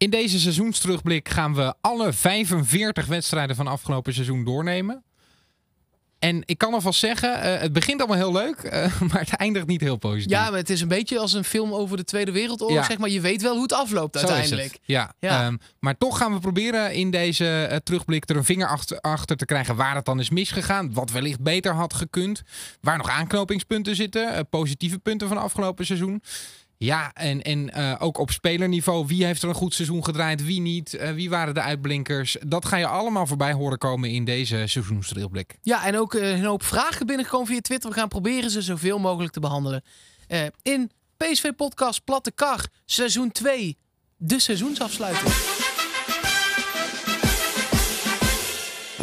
In deze seizoensterugblik gaan we alle 45 wedstrijden van afgelopen seizoen doornemen. En ik kan alvast zeggen, eh, het begint allemaal heel leuk, eh, maar het eindigt niet heel positief. Ja, maar het is een beetje als een film over de Tweede Wereldoorlog, Ja. zeg maar. Je weet wel hoe het afloopt Zo uiteindelijk. het. Ja, Ja. ehm, maar toch gaan we proberen in deze eh, terugblik er een vinger achter, achter te krijgen waar het dan is misgegaan. Wat wellicht beter had gekund. Waar nog aanknopingspunten zitten. positieve punten van afgelopen seizoen. Ja, en, en eh, ook op spelerniveau. Wie heeft er een goed seizoen gedraaid? Wie niet? Eh, wie waren de uitblinkers? Dat ga je allemaal voorbij horen komen in deze seizoensterugblik. Ja, en ook eh, een hoop vragen binnengekomen via Twitter. We gaan proberen ze zoveel mogelijk te behandelen. Eh, in PSV Podcast Platte Kar, seizoen 2, de seizoensafsluiting.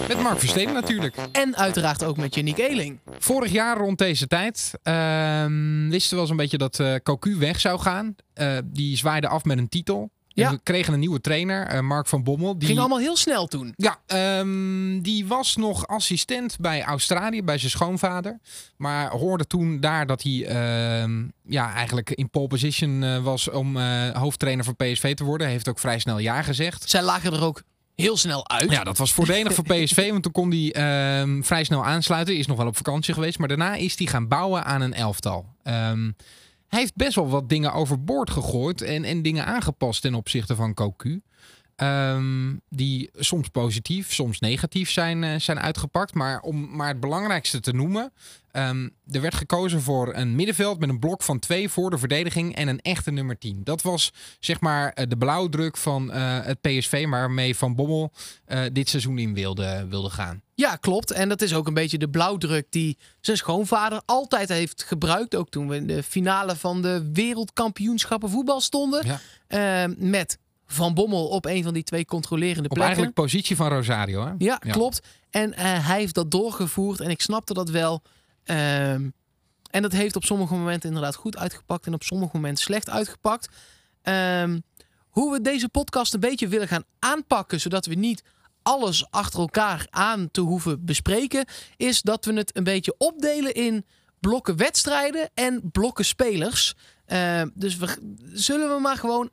Met Mark Versteden natuurlijk. En uiteraard ook met Yannick Eeling. Vorig jaar rond deze tijd ehm, wisten we wel zo'n beetje dat eh Cocu weg zou gaan. Eh, die zwaaide af met een titel. Ja. We kregen een nieuwe trainer, eh, Mark van Bommel. Die, Ging allemaal heel snel toen. Ja, ehm, die was nog assistent bij Australië, bij zijn schoonvader. Maar hoorde toen daar dat hij ehm, ja, eigenlijk in pole position was om hoofdtrainer van PSV te worden. Heeft ook vrij snel ja gezegd. Zij lagen er ook heel snel uit. Ja, dat was voordelig voor PSV, want toen kon hij ehm, vrij snel aansluiten. Is nog wel op vakantie geweest, maar daarna is hij gaan bouwen aan een elftal. Ehm, hij heeft best wel wat dingen overboord gegooid en, en dingen aangepast ten opzichte van Cocu. Ehm, die soms positief, soms negatief zijn, eh, zijn uitgepakt. Maar om maar het belangrijkste te noemen. ehm, er werd gekozen voor een middenveld met een blok van twee voor de verdediging en een echte nummer 10. Dat was zeg maar eh, de blauwdruk van eh, het PSV waarmee Van Bommel dit seizoen in wilde, wilde gaan. Ja, klopt. En dat is ook een beetje de blauwdruk die zijn schoonvader altijd heeft gebruikt. Ook toen we in de finale van de wereldkampioenschappen voetbal stonden. Ja. Eh, met Van Bommel op een van die twee controlerende Op plekken. eigenlijk positie van Rosario. Hè? Ja, Ja. klopt. En eh, hij heeft dat doorgevoerd en ik snapte dat wel. Ehm, en dat heeft op sommige momenten inderdaad goed uitgepakt en op sommige momenten slecht uitgepakt. Ehm, hoe we deze podcast een beetje willen gaan aanpakken, zodat we niet alles achter elkaar aan te hoeven bespreken, is dat we het een beetje opdelen in blokken wedstrijden en blokken spelers. Ehm, dus we, zullen we maar gewoon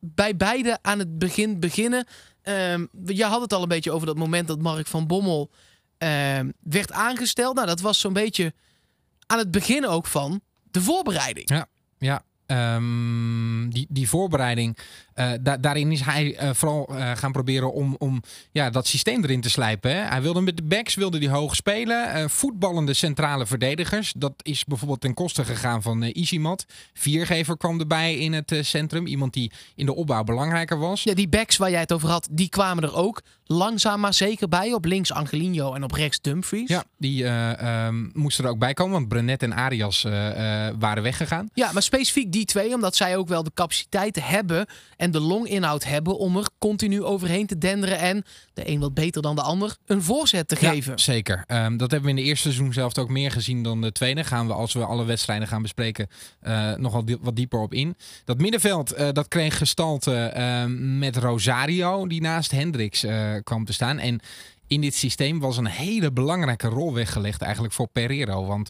bij beide aan het begin beginnen. Ehm je had het al een beetje over dat moment dat Mark van Bommel ehm, werd aangesteld. Nou, dat was zo'n beetje aan het begin ook van de voorbereiding. Ja, ja. Ehm, die, die voorbereiding, eh, da- daarin is hij eh, vooral eh, gaan proberen om, om ja, dat systeem erin te slijpen. Hè. Hij wilde met de backs wilde die hoog spelen. voetballende centrale verdedigers. Dat is bijvoorbeeld ten koste gegaan van eh Isimat. Viergever kwam erbij in het centrum. Iemand die in de opbouw belangrijker was. Ja, die backs waar jij het over had, die kwamen er ook langzaam maar zeker bij. Op links Angelino en op rechts Dumfries. Ja, die eh, ehm, moesten er ook bij komen, want Brenet en Arias waren weggegaan. Ja, maar specifiek die twee, omdat zij ook wel de capaciteit hebben en de longinhoud hebben om er continu overheen te denderen en de een wat beter dan de ander een voorzet te geven. Zeker. Ehm, dat hebben we in de eerste seizoen zelf ook meer gezien dan de tweede. Gaan we, als we alle wedstrijden gaan bespreken, eh nogal die- wat dieper op in. Dat middenveld, eh, dat kreeg gestalte ehm, met Rosario, die naast Hendricks eh, kwam te staan. En in dit systeem was een hele belangrijke rol weggelegd eigenlijk voor Pereiro. Want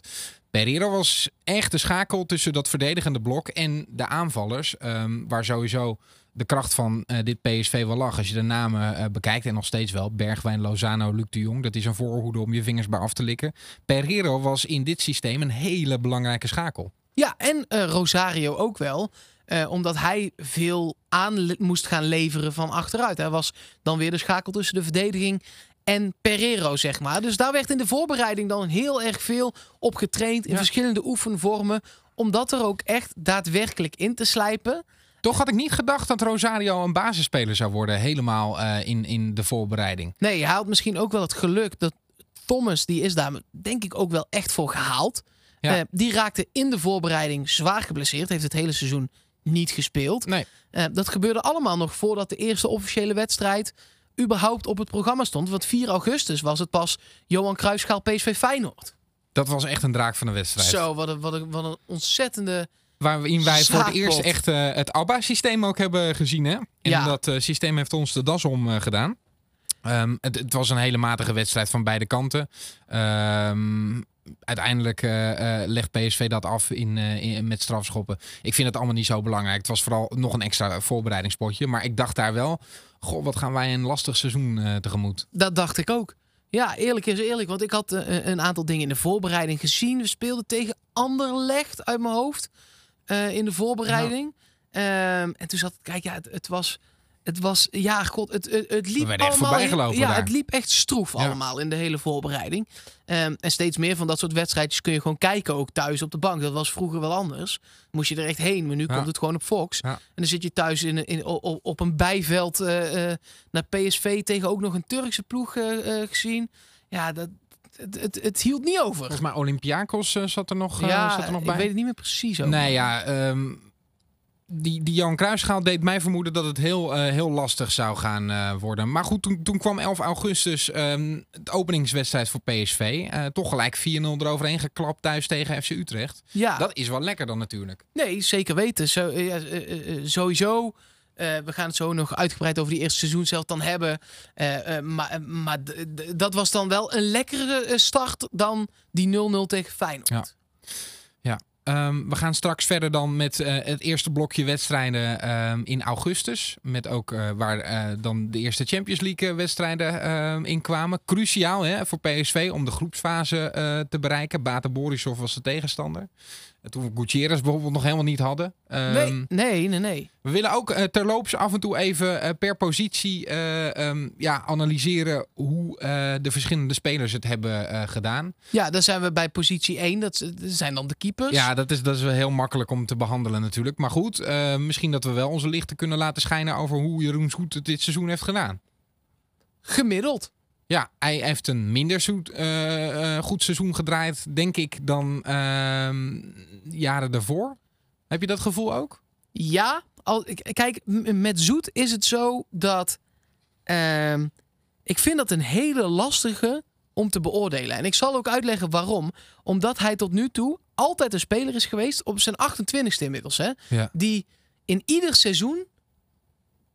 Pereiro was echt de schakel tussen dat verdedigende blok en de aanvallers. ehm, waar sowieso de kracht van eh, dit PSV wel lag. Als je de namen eh, bekijkt, en nog steeds wel. Bergwijn, Lozano, Luc de Jong. Dat is een voorhoede om je vingers bij af te likken. Pereiro was in dit systeem een hele belangrijke schakel. Ja, en eh, Rosario ook wel. omdat hij veel aan moest gaan leveren van achteruit. Hij was dan weer de schakel tussen de verdediging en Pereiro, zeg maar. Dus daar werd in de voorbereiding dan heel erg veel op getraind. In Ja. verschillende oefenvormen. Om dat er ook echt daadwerkelijk in te slijpen. Toch had ik niet gedacht dat Rosario een basisspeler zou worden. Helemaal eh, in, in de voorbereiding. Nee, hij had misschien ook wel het geluk dat Thomas, die is daar denk ik ook wel echt voor gehaald. Ja. Eh, die raakte in de voorbereiding zwaar geblesseerd. Heeft het hele seizoen niet gespeeld. Nee. Eh, dat gebeurde allemaal nog voordat de eerste officiële wedstrijd überhaupt op het programma stond. Want 4 augustus was het pas Johan Cruijffschaal PSV Feyenoord. Dat was echt een draak van de wedstrijd. Zo, wat een, wat, een, wat een ontzettende... Waarin wij voor het eerst echt eh, het ABBA-systeem ook hebben gezien. Hè? En Ja. dat eh, systeem heeft ons de das om eh, gedaan. Ehm, het, het was een hele matige wedstrijd van beide kanten. Ehm, uiteindelijk legt PSV dat af in, in, met strafschoppen. Ik vind het allemaal niet zo belangrijk. Het was vooral nog een extra voorbereidingspotje. Maar ik dacht daar wel, goh, wat gaan wij een lastig seizoen tegemoet. Dat dacht ik ook. Ja, eerlijk is eerlijk. Want ik had een aantal dingen in de voorbereiding gezien. We speelden tegen Anderlecht uit mijn hoofd. Eh, in de voorbereiding. Ehm, en toen zat ik, kijk, ja, het, het was... Het was, ja, god, het, het, het liep allemaal... ja, daar. het liep echt stroef Ja. allemaal in de hele voorbereiding. Ehm, en steeds meer van dat soort wedstrijdjes kun je gewoon kijken, ook thuis op de bank. Dat was vroeger wel anders. Moest je er echt heen, maar nu Ja. komt het gewoon op Fox. Ja. En dan zit je thuis in, in, op, op een bijveld eh, eh, naar PSV tegen ook nog een Turkse ploeg gezien. Ja, dat, het, het, het hield niet over. Volgens mij Olympiakos eh, zat er nog, eh, ja, zat er nog ik bij. weet het niet meer precies over. Nee, ja. ehm, die, die Jan Kruisschaal deed mij vermoeden dat het heel, eh, heel lastig zou gaan worden. Maar goed, toen, toen kwam 11 augustus ehm de openingswedstrijd voor PSV. Toch gelijk 4-0 eroverheen geklapt thuis tegen FC Utrecht. Ja, Dat is wel lekker dan natuurlijk. nee, zeker weten. Zo, ja, sowieso. Eh, we gaan het zo nog uitgebreid over die eerste seizoen zelf dan hebben. Eh, eh, maar maar dat was dan wel een lekkere start dan die 0-0 tegen Feyenoord. Ja. Ehm, we gaan straks verder dan met het eerste blokje wedstrijden ehm, in augustus. Met ook waar dan de eerste Champions League wedstrijden ehm, in kwamen. Cruciaal hè, voor PSV om de groepsfase te bereiken. Bate Borisov was de tegenstander. En toen we Gutierrez bijvoorbeeld nog helemaal niet hadden. Ehm, Nee, nee, nee, nee. We willen ook eh, terloops af en toe even eh, per positie eh, ehm, ja, analyseren hoe de verschillende spelers het hebben gedaan. Ja, dan zijn we bij positie 1. Dat zijn dan de keepers. Ja, dat is, dat is wel heel makkelijk om te behandelen natuurlijk. Maar goed, misschien dat we wel onze lichten kunnen laten schijnen over hoe Jeroen Zoet het dit seizoen heeft gedaan. Gemiddeld. Ja, hij heeft een minder zoet, goed seizoen gedraaid, denk ik, dan ehm, jaren daarvoor. Heb je dat gevoel ook? Ja, al, kijk, met Zoet is het zo dat. ehm, ik vind dat een hele lastige om te beoordelen. En ik zal ook uitleggen waarom. Omdat hij tot nu toe altijd een speler is geweest, op zijn 28ste inmiddels, hè, Ja. die in ieder seizoen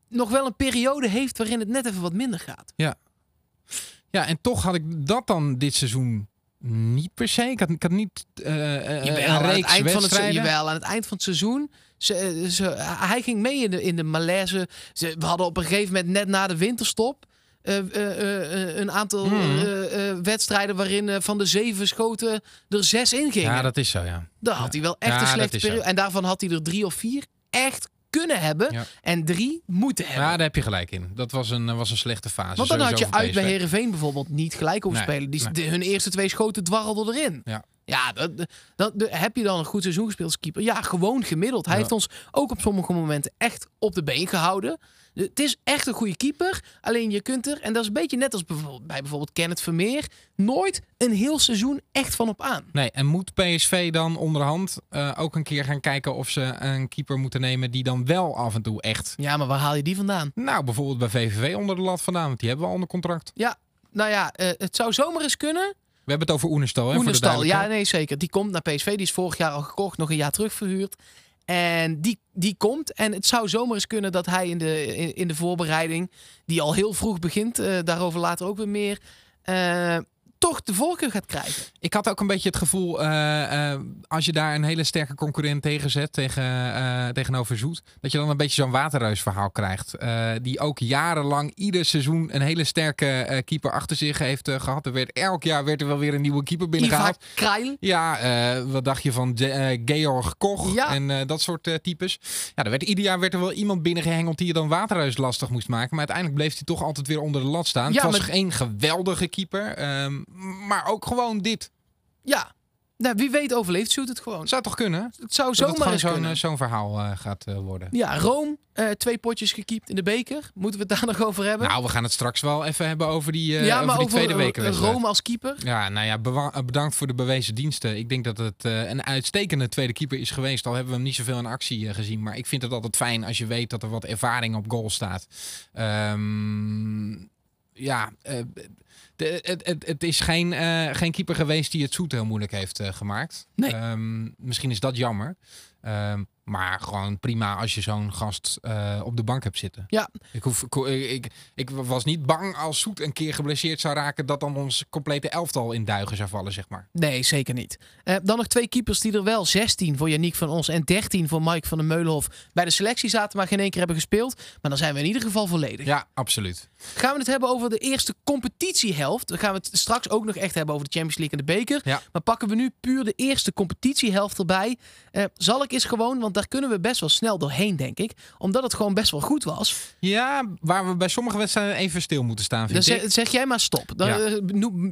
nog wel een periode heeft waarin het net even wat minder gaat. Ja, en toch had ik dat dan dit seizoen niet per se. Ik had, ik had niet eh, eh, Jawel, een aan het reeks eind van het, jawel, aan het eind van het seizoen. Ze, ze, hij ging mee in de, in de malaise. Ze, we hadden op een gegeven moment net na de winterstop. eh, eh, eh, eh, een aantal eh, eh, wedstrijden waarin eh, van de zeven schoten er zes in gingen. Ja, dat is zo, ja. Dan had hij wel echt Ja, een slechte periode. En daarvan had hij er drie of vier echt kunnen hebben. Ja. En drie moeten hebben. Ja, daar heb je gelijk in. Dat was een, was een slechte fase. Want dan had je uit bij. Herenveen bijvoorbeeld niet gelijk hoeven Nee, spelen. Die, nee. de- hun eerste twee schoten dwarrelden erin. Ja. Ja, dat, dat, dat- heb je dan een goed seizoen gespeeld als keeper? Ja, gewoon gemiddeld. Hij Ja. heeft ons ook op sommige momenten echt op de been gehouden. Het is echt een goede keeper. Alleen je kunt er, en dat is een beetje net als bijvoorbeeld, bij bijvoorbeeld Kenneth Vermeer, nooit een heel seizoen echt van op aan. Nee, en moet PSV dan onderhand eh, ook een keer gaan kijken of ze een keeper moeten nemen die dan wel af en toe echt... Ja, maar waar haal je die vandaan? Nou, bijvoorbeeld bij VVV onder de lat vandaan, want die hebben we al onder contract. Ja, nou ja, eh, het zou zomaar eens kunnen. We hebben het over Oenerstal, hè? voor de Oenerstal, ja, nee, zeker. Die komt naar PSV. Die is vorig jaar al gekocht, nog een jaar terug verhuurd. En die, die komt. En het zou zomaar eens kunnen dat hij in de, in, de voorbereiding, die al heel vroeg begint, eh, daarover later ook weer meer, eh, toch de voorkeur gaat krijgen. Ik had ook een beetje het gevoel, eh, eh, als je daar een hele sterke concurrent tegen zet, tegen, eh, tegenover Zoet, dat je dan een beetje zo'n waterreusverhaal krijgt. die ook jarenlang ieder seizoen een hele sterke keeper achter zich heeft eh, gehad. Er werd, elk jaar werd er wel weer een nieuwe keeper binnengehaald. Krail. Ja, wat dacht je van Georg Koch Ja. en dat soort types? Ja, er werd, ieder jaar werd er wel iemand binnengehengeld die je dan Waterreus lastig moest maken. Maar uiteindelijk bleef hij toch altijd weer onder de lat staan. Ja, het was geen geweldige keeper, ehm, maar ook gewoon dit. Ja. Nou, wie weet overleeft Zoet het gewoon. Zou toch kunnen? Het zou het zomaar gewoon eens zo'n eh, zo'n verhaal eh, gaat eh, worden. Ja, Rome, twee potjes gekiept in de beker. Moeten we het daar nog over hebben? Nou, we gaan het straks wel even hebben over die, ja, over maar die over tweede week. Rome als keeper. Ja, nou ja, bewa- bedankt voor de bewezen diensten. Ik denk dat het een uitstekende tweede keeper is geweest. Al hebben we hem niet zoveel in actie gezien. Maar ik vind het altijd fijn als je weet dat er wat ervaring op goal staat. Ehm, ja, de, het, het, het is geen, eh, geen keeper geweest die het zoet heel moeilijk heeft eh, gemaakt. Nee. Ehm, misschien is dat jammer. Ehm, Maar gewoon prima als je zo'n gast eh, op de bank hebt zitten. Ja. Ik, hoef, ik, ik, ik was niet bang als Soet een keer geblesseerd zou raken... dat dan ons complete elftal in duigen zou vallen, zeg maar. Nee, zeker niet. Dan nog twee keepers die er wel 16 voor Yannick van ons en 13 voor Mike van der Meulenhof bij de selectie zaten, maar geen één keer hebben gespeeld. Maar dan zijn we in ieder geval volledig. Ja, absoluut. Gaan we het hebben over de eerste competitiehelft. Dan gaan we het straks ook nog echt hebben over de Champions League en de beker. Ja. Maar pakken we nu puur de eerste competitiehelft erbij. Eh, zal ik eens gewoon, want daar kunnen we best wel snel doorheen, denk ik. Omdat het gewoon best wel goed was. Ja, waar we bij sommige wedstrijden even stil moeten staan, Dan vind ik. zeg, zeg jij maar stop. Dan Ja. eh,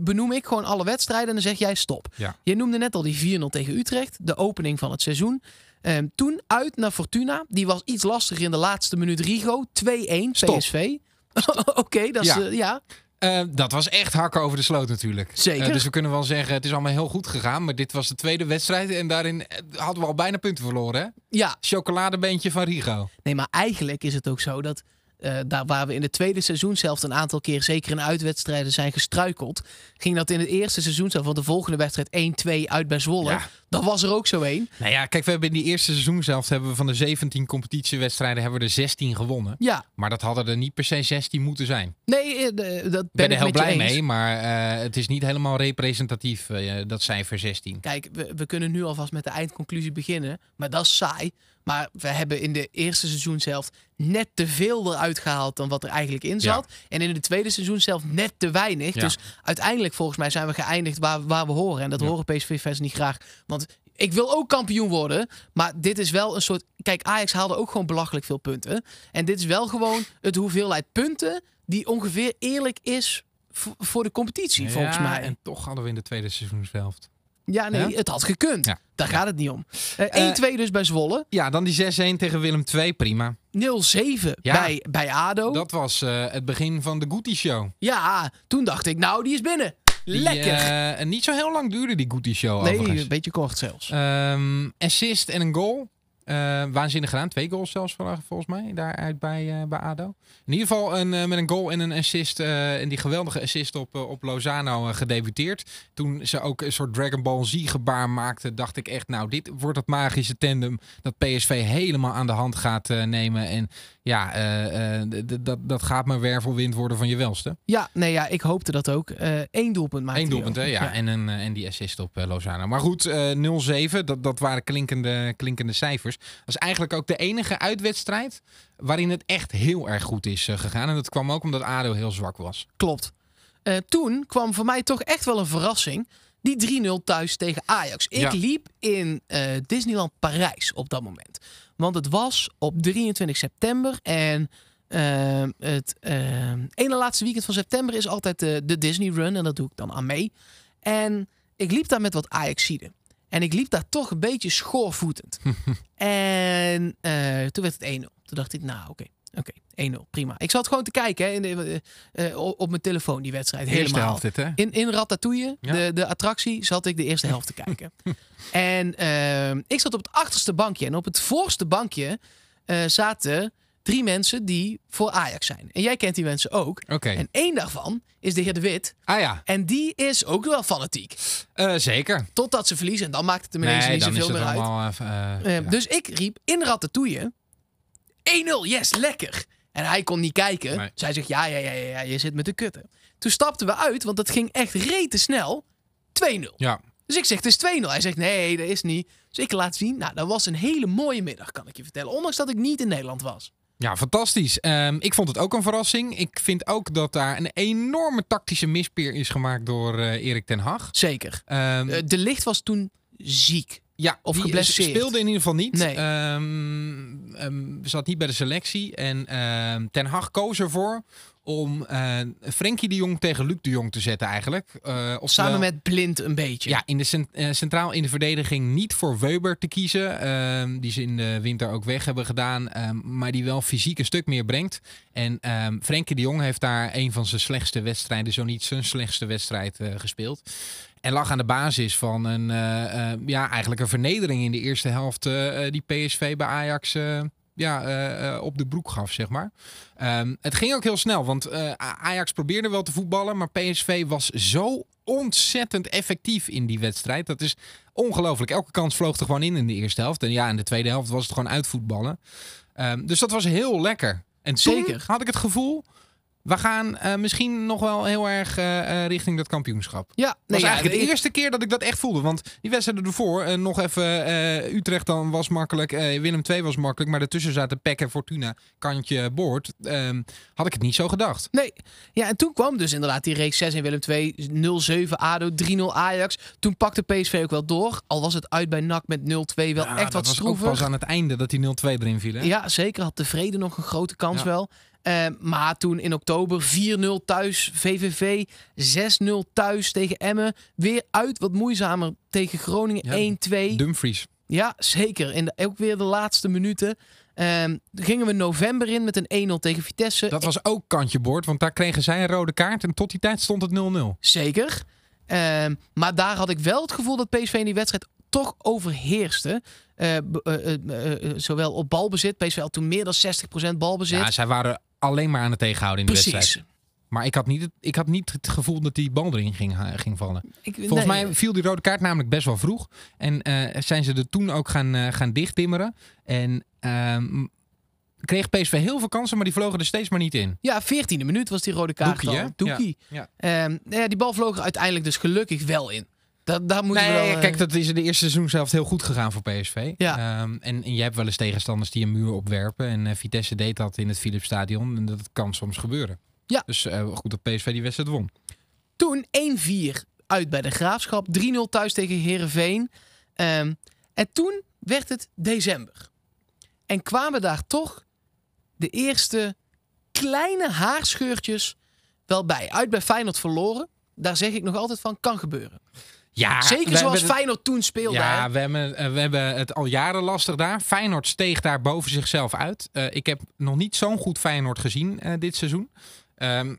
benoem, ik gewoon alle wedstrijden en dan zeg jij stop. Ja. Je noemde net al die 4-0 tegen Utrecht, de opening van het seizoen. Ehm, toen uit naar Fortuna. Die was iets lastiger in de laatste minuut. Rigo 2-1 Stop. PSV. Oké, dat is Ja. ja. ja. Eh, dat was echt hakken over de sloot natuurlijk. Zeker. Eh, dus we kunnen wel zeggen, het is allemaal heel goed gegaan. Maar dit was de tweede wedstrijd en daarin eh, hadden we al bijna punten verloren. Hè? ja. Chocoladebeentje van Rigo. Nee, maar eigenlijk is het ook zo dat eh, daar waar we in het tweede seizoen zelfs een aantal keer, zeker in uitwedstrijden, zijn gestruikeld, ging dat in het eerste seizoen zelf van de volgende wedstrijd 1-2 uit bij Zwolle. Ja. Dat was er ook zo één. Nou ja, kijk, we hebben in die eerste seizoen zelf hebben we van de 17 competitiewedstrijden hebben we er 16 gewonnen. Ja, Maar dat hadden er niet per se 16 moeten zijn. nee, eh, de- dat ben Ik ben ik er heel blij mee, maar eh, het is niet helemaal representatief, dat cijfer 16. Kijk, we, we kunnen nu alvast met de eindconclusie beginnen, maar dat is saai. Maar we hebben in de eerste seizoen zelf net te veel eruit gehaald dan wat er eigenlijk in zat. En in het tweede seizoen zelf net te weinig. Ja. Dus uiteindelijk volgens mij zijn we geëindigd waar, waar we horen. En dat Ja. horen PSV-fans niet graag. Want ik wil ook kampioen worden. Maar dit is wel een soort... Kijk, Ajax haalde ook gewoon belachelijk veel punten. En dit is wel gewoon het hoeveelheid punten die ongeveer eerlijk is voor de competitie, volgens mij. En toch hadden we in de tweede seizoenshelft. Ja, nee, Ja? het had gekund. Ja. Daar gaat het niet om. Eh 1-2 dus bij Zwolle. Ja, dan die 6-1 tegen Willem 2, prima. 0-7 Ja. bij, bij ADO. Dat was eh, het begin van de Goody Show. Ja, toen dacht ik, nou, die is binnen. Die, Lekker. eh, en niet zo heel lang duurde die Goody Show nee, overigens. een beetje kort zelfs. Ehm, assist en een goal. Eh, waanzinnig gedaan. Twee goals zelfs vol- volgens mij daaruit bij, eh, bij ADO. In ieder geval een, eh, met een goal en een assist. eh, en die geweldige assist op, eh, op Lozano eh, gedebuteerd. Toen ze ook een soort Dragon Ball Z gebaar maakte, dacht ik echt, nou, dit wordt het magische tandem dat PSV helemaal aan de hand gaat eh, nemen. En ja, eh, eh, dat, dat gaat maar wervelwind worden van je welste. Ja, nee, ja, ik hoopte dat ook. Eén doelpunt maakte Eén doelpunt, hè? Ja. En, een, eh, en die assist op eh, Lozano. Maar goed, eh 0-7, dat, dat waren klinkende, klinkende cijfers. Dat is eigenlijk ook de enige uitwedstrijd waarin het echt heel erg goed is eh, gegaan. En dat kwam ook omdat ADO heel zwak was. Klopt. Eh, toen kwam voor mij toch echt wel een verrassing. Die 3-0 thuis tegen Ajax. Ik Ja. liep in eh, Disneyland Parijs op dat moment. Want het was op 23 september. En ehm, het ehm, ene laatste weekend van september is altijd de, de Disney Run. En dat doe ik dan aan mee. En ik liep daar met wat Ajaxiden. En ik liep daar toch een beetje schoorvoetend. en eh, toen werd het 1-0. Toen dacht ik, nou oké, oké, 1-0, prima. Ik zat gewoon te kijken hè, in de, eh, eh, op mijn telefoon, die wedstrijd. Eerste helemaal. helft dit, hè? In, in Ratatouille, Ja. de, de attractie, zat ik de eerste helft te kijken. en ehm, ik zat op het achterste bankje. En op het voorste bankje eh, zaten drie mensen die voor Ajax zijn. En jij kent die mensen ook. Oké. En één daarvan is de heer De Wit. Ah ja, En die is ook wel fanatiek. eh, zeker. Totdat ze verliezen. En dan maakt het hem ineens Nee, niet zoveel meer uit. allemaal... ja. Dus ik riep in Ratatouille 1-0, yes, lekker. En hij kon niet kijken. Nee. Hij zegt, ja, ja, ja, ja, je zit met de kutten. Toen stapten we uit, want het ging echt rete snel. 2-0. Ja, Dus ik zeg, het is 2-0. Hij zegt, nee, dat is niet. Dus ik laat zien. Nou, dat was een hele mooie middag, kan ik je vertellen. Ondanks dat ik niet in Nederland was. Ja, fantastisch. Ehm, ik vond het ook een verrassing. Ik vind ook dat daar een enorme tactische mispeer is gemaakt door eh, Erik ten Hag. Zeker. Ehm, Eh, de licht was toen ziek. Ja, of die geblesseerd. speelde in ieder geval niet. Nee. Ehm, ehm, zat niet bij de selectie. En ehm, ten Hag koos ervoor om eh Frenkie de Jong tegen Luc de Jong te zetten eigenlijk. Eh, Samen met Blind een beetje. Ja, in de cent- eh, centraal in de verdediging niet voor Weber te kiezen. die ze in de winter ook weg hebben gedaan. maar die wel fysiek een stuk meer brengt. En Frenkie de Jong heeft daar een van zijn slechtste wedstrijden, zo niet zijn slechtste wedstrijd gespeeld. En lag aan de basis van een, eh, eh, ja, eigenlijk een vernedering in de eerste helft. eh, die PSV bij Ajax ja, op de broek gaf, zeg maar. Ehm, het ging ook heel snel, want Ajax probeerde wel te voetballen, maar PSV was zo ontzettend effectief in die wedstrijd. Dat is ongelooflijk. Elke kans vloog er gewoon in in de eerste helft. En ja, in de tweede helft was het gewoon uitvoetballen. Ehm, dus dat was heel lekker. En Zeker. had ik het gevoel, we gaan eh, misschien nog wel heel erg eh, richting dat kampioenschap. Ja, Dat nee, was ja, eigenlijk de eerste keer dat ik dat echt voelde. Want die wedstrijden ervoor, eh, nog even Utrecht dan was makkelijk, Willem II was makkelijk. Maar daartussen zaten Peck en Fortuna, kantje boord. Ehm, had ik het niet zo gedacht. Nee. Ja, en toen kwam dus inderdaad die reeks 6 in Willem 2, 0-7 ADO, 3-0 Ajax. Toen pakte PSV ook wel door. Al was het uit bij NAC met 0-2 wel Ja, echt wat was ook stroevig. pas aan het einde dat die 0-2 erin viel. Hè? Ja, zeker. Had tevreden nog een grote kans Ja. wel. Eh, maar toen in oktober 4-0 thuis VVV, 6-0 thuis tegen Emmen. Weer uit wat moeizamer tegen Groningen Ja, 1-2. Dumfries. Ja, zeker. En ook weer de laatste minuten. Ehm, gingen we november in met een 1-0 tegen Vitesse. Dat was ook kantje boord, want daar kregen zij een rode kaart. En tot die tijd stond het 0-0. Zeker. Ehm, maar daar had ik wel het gevoel dat PSV in die wedstrijd toch overheerste. Eh, eh, zowel op balbezit. PSV had toen meer dan 60% balbezit. Ja, zij waren alleen maar aan het tegenhouden in de Precies. wedstrijd. Maar ik had, niet het, ik had niet het gevoel dat die bal erin ging, eh, ging vallen. Ik, Volgens nee, mij viel die rode kaart namelijk best wel vroeg. En eh, zijn ze er toen ook gaan, eh, gaan dichttimmeren. En ehm, kreeg PSV heel veel kansen, maar die vlogen er steeds maar niet in. Ja, 14e minuut was die rode kaart Doekie, al. hè? Doekie. Ja, Ehm, ja, die bal vloog er uiteindelijk dus gelukkig wel in. Dat, Nee, wel... eh, kijk, dat is in de eerste seizoen zelf heel goed gegaan voor PSV. Ja. Ehm, en, en je hebt wel eens tegenstanders die een muur opwerpen. En eh, Vitesse deed dat in het Philipsstadion. En dat kan soms gebeuren. Ja. Dus eh, goed dat PSV die wedstrijd won. Toen 1-4 uit bij de Graafschap. 3-0 thuis tegen Herenveen. en toen werd het december. En kwamen daar toch de eerste kleine haarscheurtjes wel bij. Uit bij Feyenoord verloren. Daar zeg ik nog altijd van, kan gebeuren. Ja, Zeker zoals Feyenoord toen speelde. hè? Ja, we hebben, eh, we hebben het al jaren lastig daar. Feyenoord steeg daar boven zichzelf uit. Eh, ik heb nog niet zo'n goed Feyenoord gezien eh, dit seizoen. Ehm,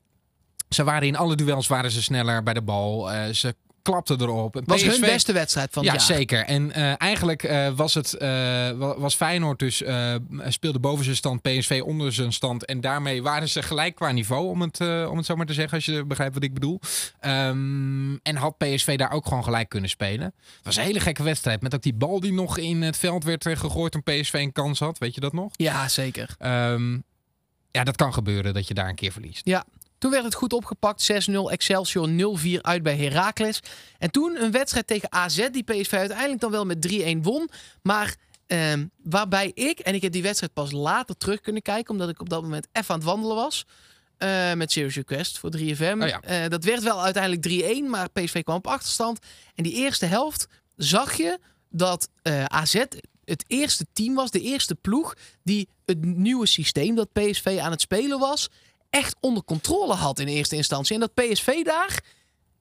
ze waren in alle duels waren ze sneller bij de bal. Eh, ze klapten erop. En was hun beste wedstrijd van ja, het jaar. zeker. En eh, eigenlijk eh, was het eh, wa- was Feyenoord dus speelde boven zijn stand, PSV onder zijn stand en daarmee waren ze gelijk qua niveau om het om het zo maar te zeggen als je begrijpt wat ik bedoel. Ehm, en had PSV daar ook gewoon gelijk kunnen spelen. Het was een hele gekke wedstrijd met ook die bal die nog in het veld werd gegooid toen PSV een kans had. Weet je dat nog? Ja, zeker. Ehm, ja, dat kan gebeuren dat je daar een keer verliest. Ja, toen werd het goed opgepakt. 6-0 Excelsior 0-4 uit bij Heracles. En toen een wedstrijd tegen AZ die PSV uiteindelijk dan wel met 3-1 won. Maar ehm, waarbij ik, en ik heb die wedstrijd pas later terug kunnen kijken... omdat ik op dat moment even aan het wandelen was... eh, met Serious Request voor 3FM. Oh ja. Eh, dat werd wel uiteindelijk 3-1, maar PSV kwam op achterstand. En die eerste helft zag je dat eh, AZ het eerste team was, de eerste ploeg... die het nieuwe systeem dat PSV aan het spelen was echt onder controle had in eerste instantie. En dat PSV daar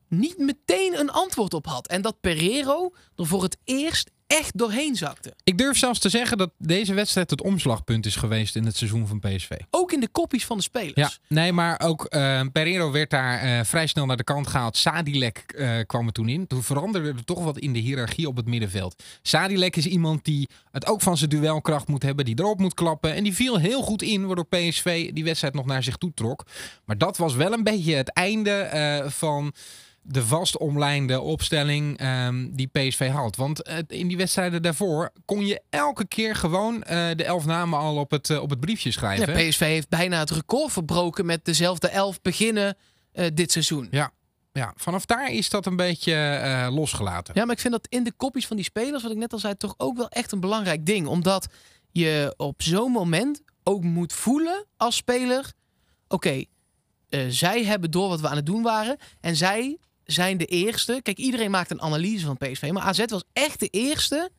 niet meteen een antwoord op had. En dat Pereiro er voor het eerst echt doorheen zakte. Ik durf zelfs te zeggen dat deze wedstrijd het omslagpunt is geweest in het seizoen van PSV. Ook in de koppies van de spelers. Ja, nee, maar ook eh Pereiro werd daar eh, vrij snel naar de kant gehaald. Sadilek eh, kwam er toen in. Toen veranderde er toch wat in de hiërarchie op het middenveld. Sadilek is iemand die het ook van zijn duelkracht moet hebben, die erop moet klappen. En die viel heel goed in, waardoor PSV die wedstrijd nog naar zich toe trok. Maar dat was wel een beetje het einde van de vast omlijnde opstelling ehm, die PSV had. Want eh, in die wedstrijden daarvoor kon je elke keer gewoon eh, de elf namen al op het, eh, op het briefje schrijven. Ja, PSV heeft bijna het record verbroken met dezelfde elf beginnen dit seizoen. Ja, ja, vanaf daar is dat een beetje losgelaten. Ja, maar ik vind dat in de koppies van die spelers, wat ik net al zei, toch ook wel echt een belangrijk ding. Omdat je op zo'n moment ook moet voelen als speler: oké, zij hebben door wat we aan het doen waren. En zij zijn de eerste. Kijk, iedereen maakt een analyse van PSV. Maar AZ was echt de eerste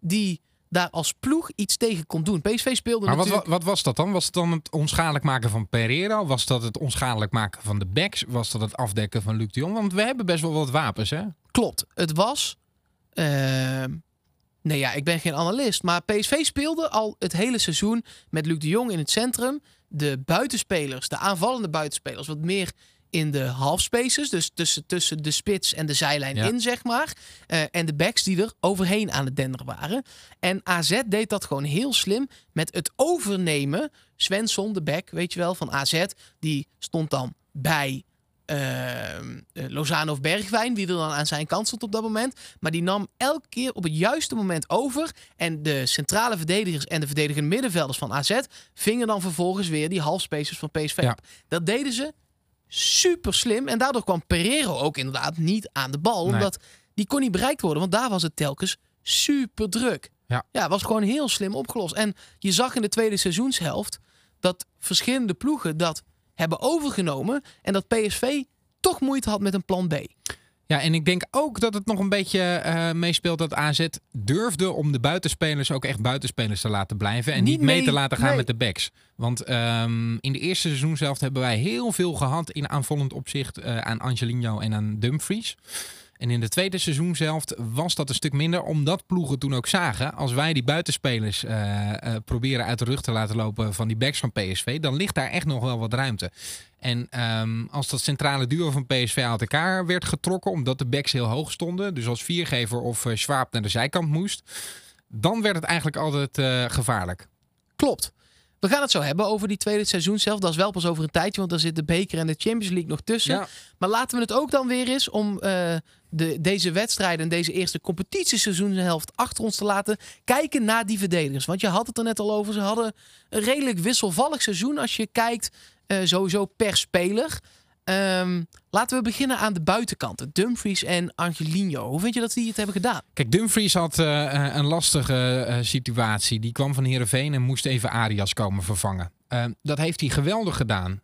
die daar als ploeg iets tegen kon doen. PSV speelde Maar wat, natuurlijk... wat, wat was dat dan? Was het dan het onschadelijk maken van Pereira? Was dat het onschadelijk maken van de backs? Was dat het afdekken van Luc de Jong? Want we hebben best wel wat wapens, hè? Klopt. Het was. ehm, nee, ja, ik ben geen analist. Maar PSV speelde al het hele seizoen met Luc de Jong in het centrum. De buitenspelers, de aanvallende buitenspelers, wat meer in de half spaces. Dus tussen, tussen de spits en de zijlijn Ja. in, zeg maar. Eh, en de backs die er overheen aan het denderen waren. En AZ deed dat gewoon heel slim met het overnemen. Svensson, de back, weet je wel, van AZ. Die stond dan bij ehm, eh, Lozano of Bergwijn, wie er dan aan zijn kant stond op dat moment. Maar die nam elke keer op het juiste moment over. En de centrale verdedigers en de verdedigende middenvelders van AZ vingen dan vervolgens weer die halfspacers van PSV Ja. op. Dat deden ze super slim. En daardoor kwam Pereiro ook inderdaad niet aan de bal. Nee. Omdat die kon niet bereikt worden, want daar was het telkens super druk. Ja. ja, was gewoon heel slim opgelost. En je zag in de tweede seizoenshelft dat verschillende ploegen dat hebben overgenomen. En dat PSV toch moeite had met een plan B. Ja, en ik denk ook dat het nog een beetje eh, meespeelt dat AZ durfde om de buitenspelers ook echt buitenspelers te laten blijven. En niet, Niet mee mee- te laten gaan nee. met de backs. Want ehm, in de eerste seizoen zelf hebben wij heel veel gehad in aanvallend opzicht eh, aan Angelino en aan Dumfries. En in de tweede seizoen zelf was dat een stuk minder, omdat ploegen toen ook zagen, als wij die buitenspelers eh, eh, proberen uit de rug te laten lopen van die backs van PSV, dan ligt daar echt nog wel wat ruimte. En ehm, als dat centrale duo van PSV uit elkaar werd getrokken, omdat de backs heel hoog stonden, dus als viergever of eh, Schwab naar de zijkant moest, dan werd het eigenlijk altijd gevaarlijk. Klopt. We gaan het zo hebben over die tweede seizoen zelf. Dat is wel pas over een tijdje, want daar zit de beker en de Champions League nog tussen. Ja. Maar laten we het ook dan weer eens om de, deze wedstrijden en deze eerste competitieseizoenshelft achter ons te laten. Kijken naar die verdedigers. Want je had het er net al over. Ze hadden een redelijk wisselvallig seizoen als je kijkt eh, sowieso per speler. Ehm, laten we beginnen aan de buitenkanten. Dumfries en Angelino. Hoe vind je dat die het hebben gedaan? Kijk, Dumfries had eh, een lastige eh, situatie. Die kwam van Heerenveen en moest even Arias komen vervangen. Eh, dat heeft hij geweldig gedaan.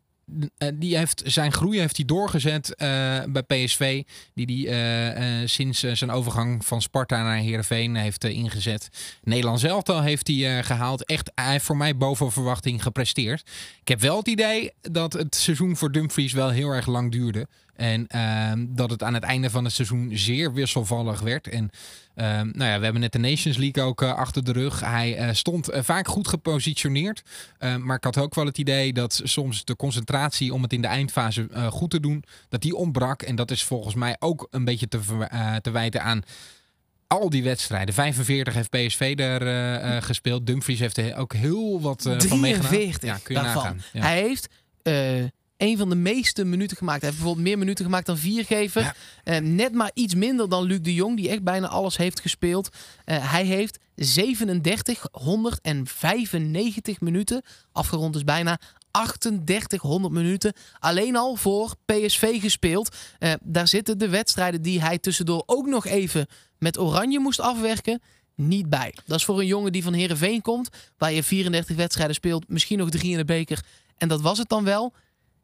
Eh, die heeft, zijn groei heeft hij doorgezet eh, bij PSV. Die hij eh, sinds zijn overgang van Sparta naar Heerenveen heeft ingezet. Nederland zelf al heeft hij eh, gehaald. Echt, hij heeft voor mij boven verwachting gepresteerd. Ik heb wel het idee dat het seizoen voor Dumfries wel heel erg lang duurde. En ehm, dat het aan het einde van het seizoen zeer wisselvallig werd. En ehm, nou ja, we hebben net de Nations League ook eh, achter de rug. Hij eh, stond eh, vaak goed gepositioneerd. Eh, maar ik had ook wel het idee dat soms de concentratie om het in de eindfase goed te doen, dat die ontbrak. En dat is volgens mij ook een beetje te, te wijten aan al die wedstrijden. 45 heeft PSV daar eh, gespeeld. Dumfries heeft er ook heel wat eh van meegedaan. 43 Ja, kun je daarvan. nagaan. Ja. Hij heeft een van de meeste minuten gemaakt. Hij heeft bijvoorbeeld meer minuten gemaakt dan viergever. Ja. Eh, net maar iets minder dan Luc de Jong, die echt bijna alles heeft gespeeld. Eh, hij heeft 37, 195 minuten, afgerond dus bijna 3800 minuten, alleen al voor PSV gespeeld. Eh, daar zitten de wedstrijden die hij tussendoor ook nog even met Oranje moest afwerken niet bij. Dat is voor een jongen die van Herenveen komt, waar je 34 wedstrijden speelt, misschien nog drie in de beker. En dat was het dan wel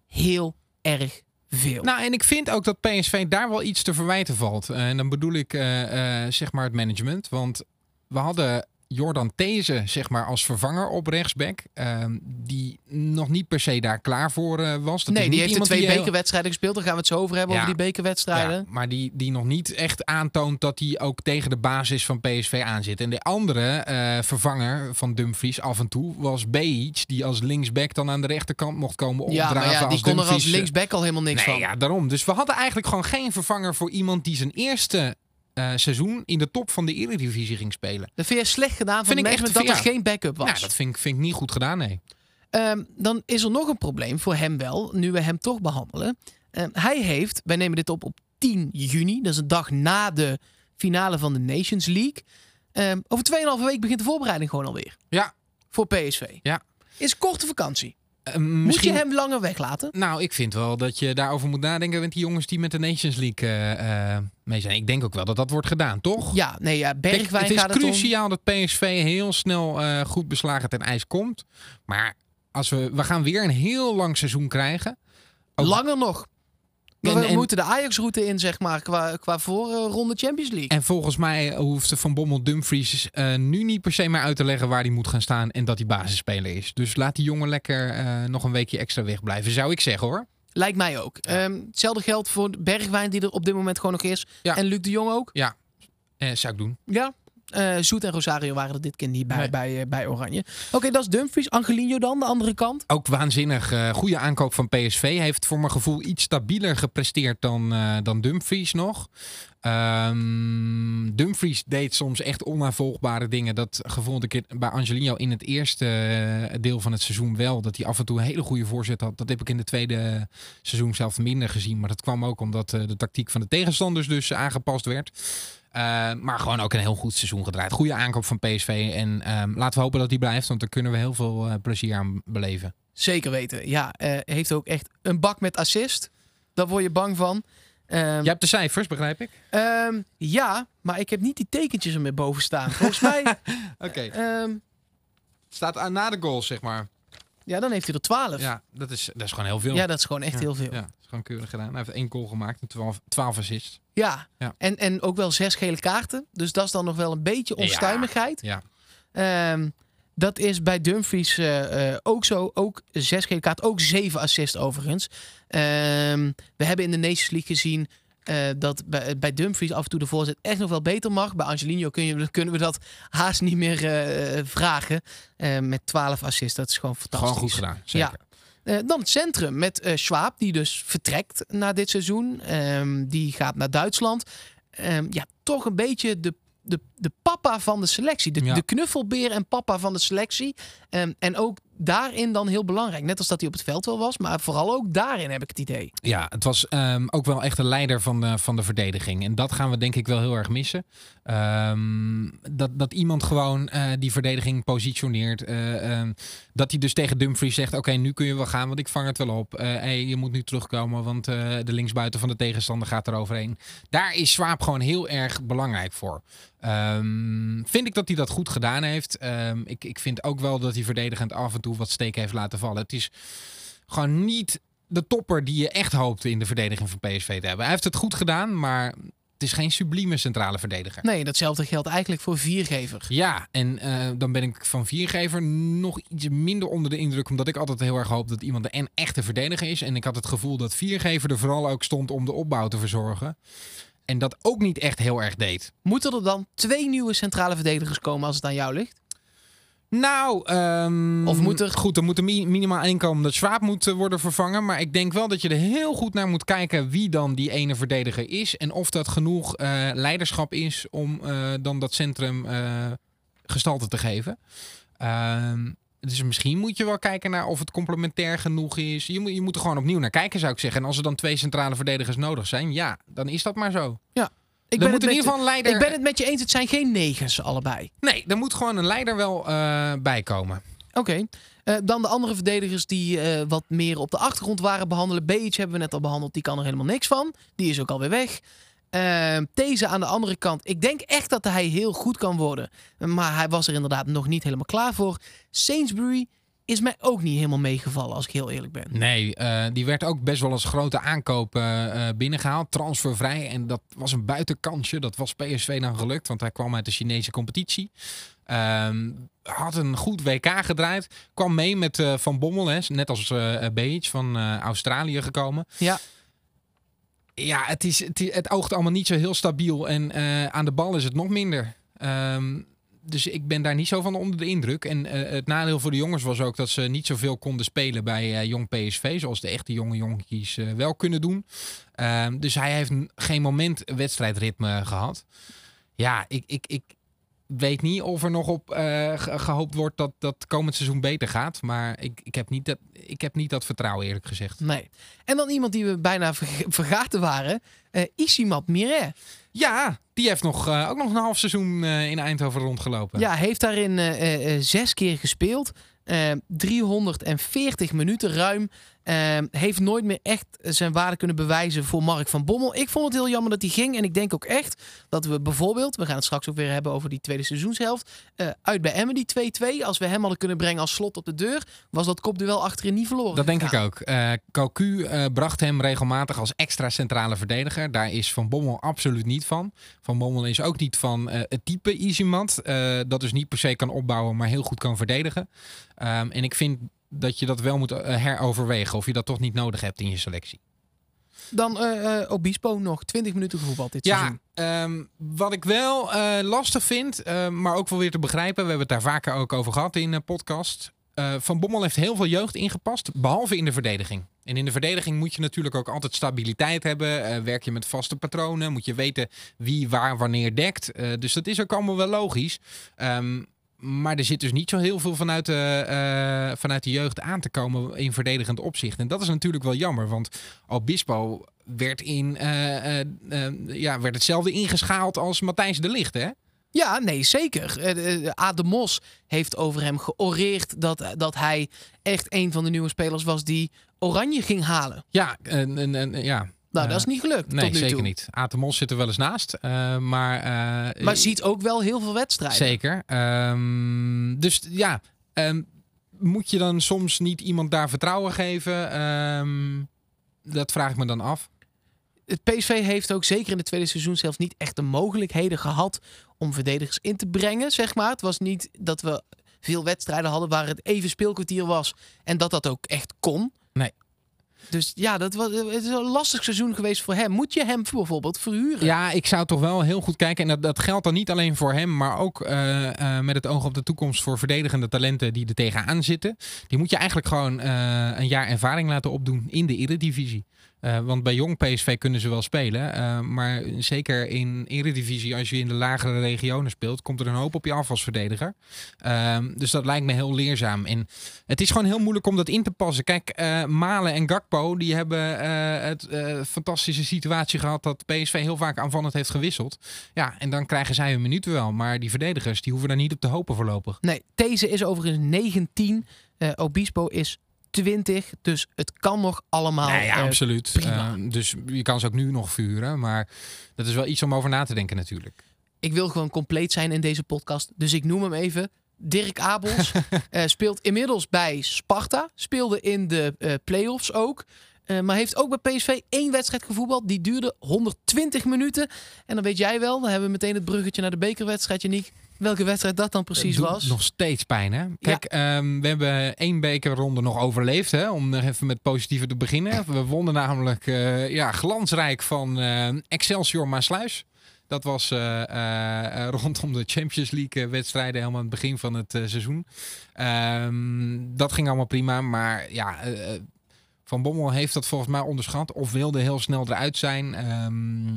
heel erg veel. Nou, en ik vind ook dat PSV daar wel iets te verwijten valt. Eh, en dan bedoel ik eh, eh, zeg maar het management. Want we hadden Jordan These zeg maar als vervanger op rechtsback. ehm, die nog niet per se daar klaar voor eh, was. Dat nee, die heeft iemand twee heel- bekerwedstrijden gespeeld. Daar gaan we het zo over hebben, Ja. over die bekerwedstrijden. Ja, maar die, die nog niet echt aantoont dat hij ook tegen de basis van PSV aanzit. En de andere eh, vervanger van Dumfries af en toe was Behic. Die als linksback dan aan de rechterkant mocht komen Ja, opdraven. maar ja, die als kon er als Dumfries, eh, linksback al helemaal niks nee, van. ja, daarom. Dus we hadden eigenlijk gewoon geen vervanger voor iemand die zijn eerste eh, seizoen in de top van de Eredivisie ging spelen. Dat vind je slecht gedaan van Vind ik echt- dat ja. er geen backup was. Nou, dat vind ik, vind ik niet goed gedaan, nee. Ehm, dan is er nog een probleem voor hem wel, nu we hem toch behandelen. Ehm, hij heeft, wij nemen dit op op 10 juni, dat is een dag na de finale van de Nations League. Ehm, over 2,5 week begint de voorbereiding gewoon alweer Ja, voor PSV. Ja. Is korte vakantie. Eh, Moet je hem langer weglaten? Nou, ik vind wel dat je daarover moet nadenken met die jongens die met de Nations League eh, eh, mee zijn. Ik denk ook wel dat dat wordt gedaan, toch? Ja, nee, ja, Kijk, Bergwijn het is gaat het om. cruciaal dat PSV heel snel goed beslagen ten ijs komt. Maar als we, we gaan weer een heel lang seizoen krijgen. Ook- Langer nog. En- we en- moeten de Ajax-route in, zeg maar, qua, qua voorronde Champions League. En volgens mij hoeft Van Bommel Dumfries eh, nu niet per se meer uit te leggen waar hij moet gaan staan en dat hij basisspeler is. Dus laat die jongen lekker eh, nog een weekje extra wegblijven, zou ik zeggen hoor. Lijkt mij ook. Ehm, hetzelfde geldt voor Bergwijn, die er op dit moment gewoon nog is. Ja. En Luc de Jong ook. Eh, zou ik doen. Ja, Eh, Zoet en Rosario waren er dit keer niet bij, Nee. bij, eh, bij Oranje. Oké, dat is Dumfries. Angelino dan, de andere kant. Ook waanzinnig eh, goede aankoop van PSV. Heeft voor mijn gevoel iets stabieler gepresteerd dan, dan Dumfries nog. Ehm, Dumfries deed soms echt onnavolgbare dingen. Dat gevoelde ik bij Angelino in het eerste deel van het seizoen wel. Dat hij af en toe een hele goede voorzet had. Dat heb ik in de tweede seizoen zelf minder gezien. Maar dat kwam ook omdat de tactiek van de tegenstanders dus aangepast werd. Eh, maar gewoon ook een heel goed seizoen gedraaid. Goede aankoop van PSV. En ehm, laten we hopen dat die blijft. Want daar kunnen we heel veel eh, plezier aan beleven. Zeker weten. Ja, eh, heeft ook echt een bak met assist. Daar word je bang van. Ehm, Je hebt de cijfers, begrijp ik? ehm, ja, maar ik heb niet die tekentjes er meer boven staan. Volgens mij, Oké. ehm, Staat aan na de goals, zeg maar. Ja, dan heeft hij er 12. Ja, Ja, dat is, dat is gewoon heel veel. dat is gewoon echt Ja, heel veel. Ja, dat is gewoon keurig gedaan. Hij heeft één goal gemaakt en 12, 12 assists. Ja, Ja. En, en ook wel zes gele kaarten. Dus dat is dan nog wel een beetje onstuimigheid. Ja. Ehm, dat is bij Dumfries eh, eh, ook zo. Ook zes gele kaarten, ook zeven assists overigens. Ehm, we hebben in de Nations League gezien eh, dat bij, bij Dumfries af en toe de voorzet echt nog wel beter mag. Bij Angelino kun je, kunnen we dat haast niet meer eh, vragen. Eh, met 12 assists, dat is gewoon fantastisch. Gewoon goed gedaan, zeker. Eh, dan het centrum met eh Schwab, die dus vertrekt na dit seizoen. Ehm, die gaat naar Duitsland. Ehm, ja, toch een beetje de, de, de papa van de selectie. De, Ja. de knuffelbeer en papa van de selectie. Ehm, en ook daarin dan heel belangrijk. Net als dat hij op het veld wel was, maar vooral ook daarin heb ik het idee. Ja, het was ehm, ook wel echt een leider van de, van de verdediging. En dat gaan we denk ik wel heel erg missen. Ehm, dat, dat iemand gewoon eh, die verdediging positioneert. eh, dat hij dus tegen Dumfries zegt: Oké, nu kun je wel gaan, want ik vang het wel op. Hey, je moet nu terugkomen, want de linksbuiten van de tegenstander gaat er overheen. Daar is Swaap gewoon heel erg belangrijk voor. Ehm, vind ik dat hij dat goed gedaan heeft. Ehm, ik, ik vind ook wel dat hij verdedigend af en toe wat steek heeft laten vallen. Het is gewoon niet de topper die je echt hoopte in de verdediging van PSV te hebben. Hij heeft het goed gedaan, maar het is geen sublieme centrale verdediger. Nee, datzelfde geldt eigenlijk voor viergever. Ja, en eh, dan ben ik van viergever nog iets minder onder de indruk, omdat ik altijd heel erg hoop dat iemand de en echte verdediger is. En ik had het gevoel dat viergever er vooral ook stond om de opbouw te verzorgen. En dat ook niet echt heel erg deed. Moeten er dan twee nieuwe centrale verdedigers komen als het aan jou ligt? Nou, ehm, Of moet er- goed, er moet er mi- minimaal één komen dat Schwab moet eh, worden vervangen. Maar ik denk wel dat je er heel goed naar moet kijken wie dan die ene verdediger is. En of dat genoeg eh, leiderschap is om eh, dan dat centrum gestalte te geven. Ehm, dus misschien moet je wel kijken naar of het complementair genoeg is. Je moet, je moet er gewoon opnieuw naar kijken, zou ik zeggen. En als er dan twee centrale verdedigers nodig zijn, ja, dan is dat maar zo. Ik er ben, moet in ieder geval een leider... ik ben het met je eens, het zijn geen negens allebei. Nee, er moet gewoon een leider wel eh bij komen. Oké. Eh, dan de andere verdedigers die eh, wat meer op de achtergrond waren behandelen. Beach hebben we net al behandeld, die kan er helemaal niks van. Die is ook alweer weg. Deze aan de andere kant. Ik denk echt dat hij heel goed kan worden. Maar hij was er inderdaad nog niet helemaal klaar voor. Sainsbury is mij ook niet helemaal meegevallen, als ik heel eerlijk ben. Nee, eh, die werd ook best wel als grote aankoop eh, eh, binnengehaald. Transfervrij. En dat was een buitenkansje. Dat was PSV dan gelukt, want hij kwam uit de Chinese competitie. Ehm, had een goed WK gedraaid. Kwam mee met Van Bommel, hè, net als eh Beach van Australië gekomen. Ja, Ja, het, is, het, het oogt allemaal niet zo heel stabiel. En eh, aan de bal is het nog minder. Ehm, dus ik ben daar niet zo van onder de indruk. En eh, het nadeel voor de jongens was ook dat ze niet zoveel konden spelen bij eh, jong PSV. Zoals de echte jonge jonkies wel kunnen doen. Ehm, dus hij heeft geen moment wedstrijdritme gehad. Ja, ik, ik, ik weet niet of er nog op eh, ge- gehoopt wordt dat dat komend seizoen beter gaat. Maar ik, ik, heb niet dat, ik heb niet dat vertrouwen eerlijk gezegd. nee. En dan iemand die we bijna vergaten waren. eh Isimat Miret. Ja, die heeft nog, eh, ook nog een half seizoen in Eindhoven rondgelopen. Ja, heeft daarin zes keer gespeeld. Eh, 340 minuten ruim. Eh, heeft nooit meer echt zijn waarde kunnen bewijzen voor Mark van Bommel. Ik vond het heel jammer dat hij ging. En ik denk ook echt dat we bijvoorbeeld... We gaan het straks ook weer hebben over die tweede seizoenshelft. eh, uit bij Emmen, die 2-2. Als we hem hadden kunnen brengen als slot op de deur... was dat kopduel achterin niet verloren. Dat denk ik ook. Cocu eh, bracht hem regelmatig als extra centrale verdediger. Daar is Van Bommel absoluut niet van. Van Bommel is ook niet van het type eh dat dus niet per se kan opbouwen, maar heel goed kan verdedigen. Ehm, en ik vind dat je dat wel moet eh, heroverwegen. Of je dat toch niet nodig hebt in je selectie. Dan eh eh, Obispo nog 20 minuten gevoetbald dit Ja, seizoen. ehm, wat ik wel lastig vind, eh, maar ook wel weer te begrijpen. We hebben het daar vaker ook over gehad in de podcast. Van Bommel heeft heel veel jeugd ingepast, behalve in de verdediging. En in de verdediging moet je natuurlijk ook altijd stabiliteit hebben. Werk je met vaste patronen, moet je weten wie waar wanneer dekt. Dus dat is ook allemaal wel logisch. Ehm, maar er zit dus niet zo heel veel vanuit de, eh, vanuit de jeugd aan te komen in verdedigend opzicht. En dat is natuurlijk wel jammer, want Obispo werd, in, eh, eh, ja, werd hetzelfde ingeschaald als Matthijs de Ligt, hè? Ja, nee, zeker. Eh, eh, Ade Mos heeft over hem georeerd dat, dat hij echt een van de nieuwe spelers was die Oranje ging halen. Ja, en, en, en, ja. Nou, Eh, dat is niet gelukt Nee, tot nu zeker toe. niet. Atemos zit er wel eens naast. eh, maar eh, Maar ziet ook wel heel veel wedstrijden. zeker. Ehm, dus ja, ehm, moet je dan soms niet iemand daar vertrouwen geven? Ehm, dat vraag ik me dan af. Het PSV heeft ook zeker in het tweede seizoen zelfs niet echt de mogelijkheden gehad om verdedigers in te brengen, zeg maar. Het was niet dat we veel wedstrijden hadden waar het even speelkwartier was en dat dat ook echt kon. Nee. Dus ja, dat was, het is een lastig seizoen geweest voor hem. Moet je hem bijvoorbeeld verhuren? Ja, ik zou toch wel heel goed kijken. En dat, geldt dan niet alleen voor hem, maar ook eh, eh, met het oog op de toekomst voor verdedigende talenten die er tegenaan zitten. Die moet je eigenlijk gewoon eh, een jaar ervaring laten opdoen in de Eredivisie. Eh, want bij jong PSV kunnen ze wel spelen. eh, maar zeker in Eredivisie, als je in de lagere regionen speelt, komt er een hoop op je af als verdediger. Ehm, dus dat lijkt me heel leerzaam. En het is gewoon heel moeilijk om dat in te passen. Kijk, eh, Malen en Gakpo, die hebben het fantastische situatie gehad dat PSV heel vaak aanvallend heeft gewisseld. Ja, en dan krijgen zij hun minuten wel. Maar die verdedigers, die hoeven daar niet op te hopen voorlopig. Nee, deze is overigens 19. eh, Obispo is 20. Dus het kan nog allemaal. nee, ja, eh, absoluut. prima. Eh, dus je kan ze ook nu nog vuren. Maar dat is wel iets om over na te denken natuurlijk. ik wil gewoon compleet zijn in deze podcast. Dus ik noem hem even. Dirk Abels eh, speelt inmiddels bij Sparta. Speelde in de eh play-offs ook. Eh, maar heeft ook bij PSV één wedstrijd gevoetbald. Die duurde 120 minuten. En dan weet jij wel, dan hebben we meteen het bruggetje naar de bekerwedstrijd, Janiek. Welke wedstrijd dat dan precies Doet was. Nog steeds pijn, hè? Kijk, ehm, we hebben één bekerronde nog overleefd, hè? Om nog even met positieve te beginnen. We wonnen namelijk eh, ja, glansrijk van eh, Excelsior Maasluis. Dat was rondom de Champions League wedstrijden helemaal aan het begin van het seizoen. Ehm, dat ging allemaal prima, maar ja... van Bommel heeft dat volgens mij onderschat of wilde heel snel eruit zijn. Ehm,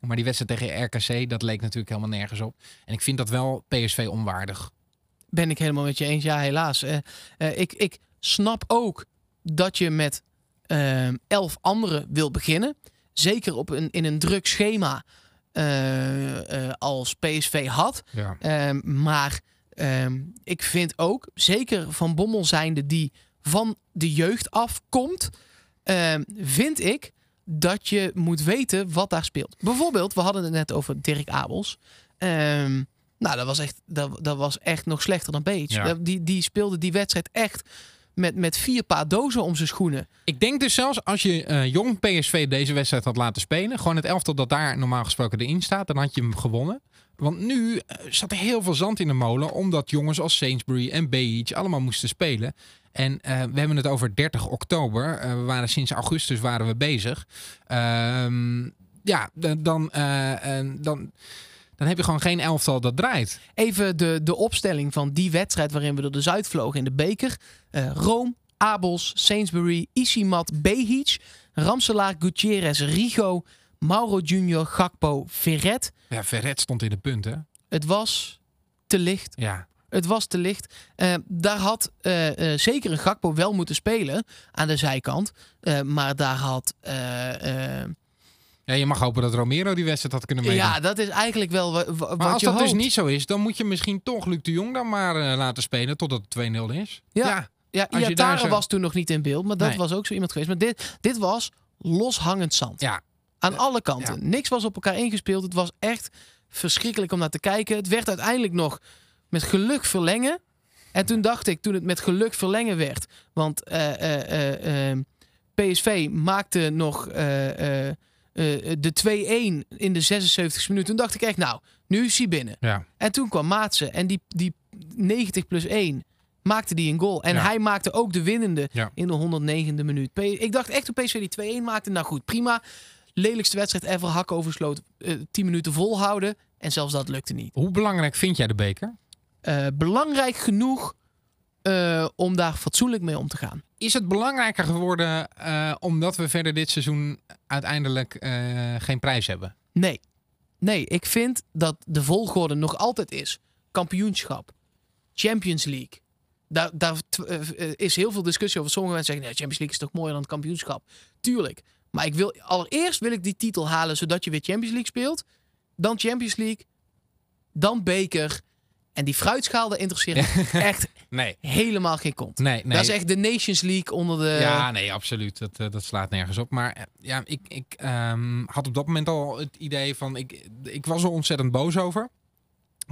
maar die wedstrijd tegen RKC, dat leek natuurlijk helemaal nergens op. En ik vind dat wel PSV onwaardig. Ben ik helemaal met je eens. Ja, helaas. Eh, eh, ik, ik snap ook dat je met eh, elf anderen wil beginnen. Zeker op een, in een druk schema eh, als PSV had. Ja. Ehm, maar ehm, ik vind ook, zeker van Bommel zijnde die van de jeugd afkomt, ehm, vind ik dat je moet weten wat daar speelt. Bijvoorbeeld, we hadden het net over Dirk Abels. Ehm, nou, dat was, echt, dat, dat was echt nog slechter dan. Ja. Die, die speelde die wedstrijd echt met, met vier paar dozen om zijn schoenen. Ik denk dus zelfs als je eh, jong PSV deze wedstrijd had laten spelen, gewoon het elftal dat daar normaal gesproken erin staat, dan had je hem gewonnen. Want nu eh, zat er heel veel zand in de molen, omdat jongens als Sainsbury en Beach allemaal moesten spelen. En eh, we hebben het over 30 oktober. Eh, we waren sinds augustus waren we bezig. Ehm, ja, dan, eh, dan, dan heb je gewoon geen elftal dat draait. Even de, de opstelling van die wedstrijd waarin we er dus uitvlogen in de beker. Eh Rome, Abels, Sainsbury, Isimat, Behic, Ramselaar, Gutierrez, Rigo, Mauro Junior, Gakpo, Verret. Ja, Verret stond in de punten. Het was te licht. Ja, Het was te licht. Eh, daar had eh, eh, zeker een Gakpo wel moeten spelen aan de zijkant. Maar daar had... ja, je mag hopen dat Romero die wedstrijd had kunnen meedoen. ja, dat is eigenlijk wel wa- wa- wat Maar als je dat hoopt. dus niet zo is, dan moet je misschien toch Luc de Jong dan maar laten spelen totdat het 2-0 is. Ja. Ja, Als je Iatare daar zo- was toen nog niet in beeld, maar dat Nee. was ook zo iemand geweest. Maar dit, dit was loshangend zand. Ja. Aan alle kanten. ja. Niks was op elkaar ingespeeld. Het was echt verschrikkelijk om naar te kijken. Het werd uiteindelijk nog met geluk verlengen. En toen dacht ik, toen het met geluk verlengen werd... want eh, eh, eh, eh, PSV maakte nog de 2-1 in de 76e minuut. Toen dacht ik echt, nou, nu is hij binnen. Ja. En toen kwam Maatsen en die, die 90 plus 1, maakte die een goal. En Ja. hij maakte ook de winnende Ja. in de 109e minuut. Ik dacht echt toen PSV die 2-1 maakte, nou goed, prima. Lelijkste wedstrijd ever, hak oversloot, eh 10 minuten volhouden. En zelfs dat lukte niet. Hoe belangrijk vind jij de beker? Eh, belangrijk genoeg eh, om daar fatsoenlijk mee om te gaan. Is het belangrijker geworden eh, omdat we verder dit seizoen uiteindelijk geen prijs hebben? Nee. Nee, ik vind dat de volgorde nog altijd is. Kampioenschap. Champions League. Daar, is heel veel discussie over. Sommige mensen zeggen, nee, Champions League is toch mooier dan het kampioenschap. Tuurlijk. Maar ik wil, allereerst wil ik die titel halen, zodat je weer Champions League speelt. Dan Champions League. Dan beker. En die fruitschaal, daar interesseert echt Nee. helemaal geen kont. Nee, nee. Dat is echt de Nations League onder de... Ja, nee, absoluut. Dat, eh, dat slaat nergens op. Maar eh, ja, ik, ik ehm, had op dat moment al het idee van... Ik, ik was er ontzettend boos over.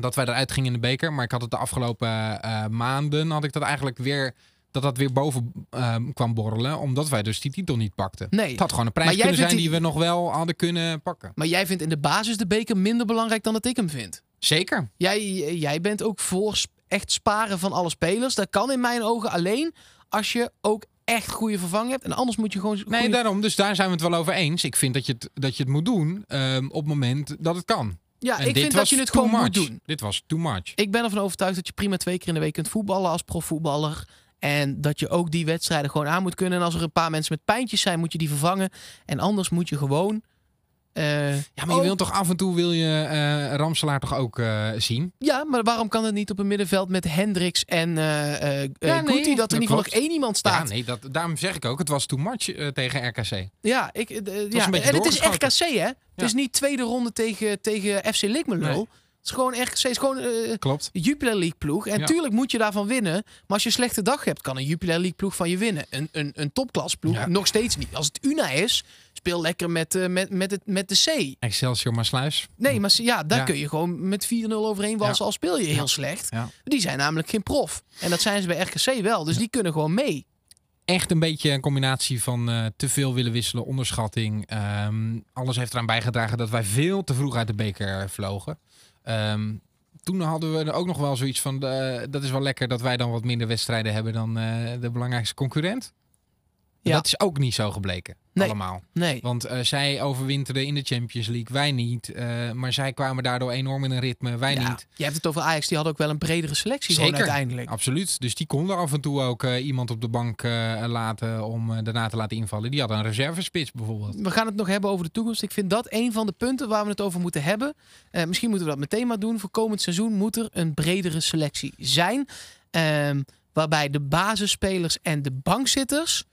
Dat wij eruit gingen in de beker. Maar ik had het de afgelopen eh, maanden... had ik dat eigenlijk weer... Dat dat weer boven ehm, kwam borrelen. Omdat wij dus die titel niet pakten. Nee. Het had gewoon een prijs kunnen zijn die... die- we nog wel hadden kunnen pakken. Maar jij vindt in de basis de beker minder belangrijk dan dat ik hem vind. Zeker. Jij, jij bent ook voor echt sparen van alle spelers. Dat kan in mijn ogen alleen als je ook echt goede vervanging hebt. En anders moet je gewoon... Nee, daarom. Dus daar zijn we het wel over eens. Ik vind dat je het, dat je het moet doen ehm, op het moment dat het kan. ja, En ik vind dat je het gewoon moet doen. Dit was too much. Ik ben ervan overtuigd dat je prima twee keer in de week kunt voetballen als profvoetballer. En dat je ook die wedstrijden gewoon aan moet kunnen. En als er een paar mensen met pijntjes zijn, moet je die vervangen. En anders moet je gewoon... eh, Ja, maar je ook- wilt toch af en toe wil je eh Ramselaar toch ook eh, zien? Ja, maar waarom kan het niet op een middenveld met Hendricks en eh, Ja, nee, Guti, dat er in ieder geval nog één iemand staat? Ja, nee, dat, daarom zeg ik ook, het was too much tegen RKC. Ja, ik, ja. en het is. RKC, hè? Het is niet tweede ronde tegen, tegen FC Likmelo. Nee. Het is gewoon het is gewoon eh Klopt. Jupiler League ploeg. En Ja. tuurlijk moet je daarvan winnen. Maar als je een slechte dag hebt, kan een Jupiler League ploeg van je winnen. Een, een, een topklas ploeg Ja. nog steeds niet. Als het Una is, speel lekker met, eh, met, met, het, met de C. Excelsior Maasluis. Nee, maar ja, daar Ja. kun je gewoon met 4-0 overheen walsen. Al speel je heel slecht. Die zijn namelijk geen prof. En dat zijn ze bij RKC wel. Dus die kunnen gewoon mee. Echt een beetje een combinatie van eh, te veel willen wisselen, onderschatting. Ehm, alles heeft eraan bijgedragen dat wij veel te vroeg uit de beker vlogen. Ehm, toen hadden we ook nog wel zoiets van, eh, dat is wel lekker dat wij dan wat minder wedstrijden hebben dan eh, de belangrijkste concurrent. Ja. Dat is ook niet zo gebleken, Nee. allemaal. Nee. Want eh, zij overwinterden in de Champions League, wij niet. Eh, maar zij kwamen daardoor enorm in een ritme, wij Ja, niet. je hebt het over Ajax. Die had ook wel een bredere selectie Zeker. uiteindelijk. Absoluut. Dus die konden af en toe ook eh, iemand op de bank laten om daarna te laten invallen. Die hadden een reservespits bijvoorbeeld. We gaan het nog hebben over de toekomst. Ik vind dat een van de punten waar we het over moeten hebben. Misschien moeten we dat meteen maar doen. Voor komend seizoen moet er een bredere selectie zijn. Ehm, waarbij de basisspelers en de bankzitters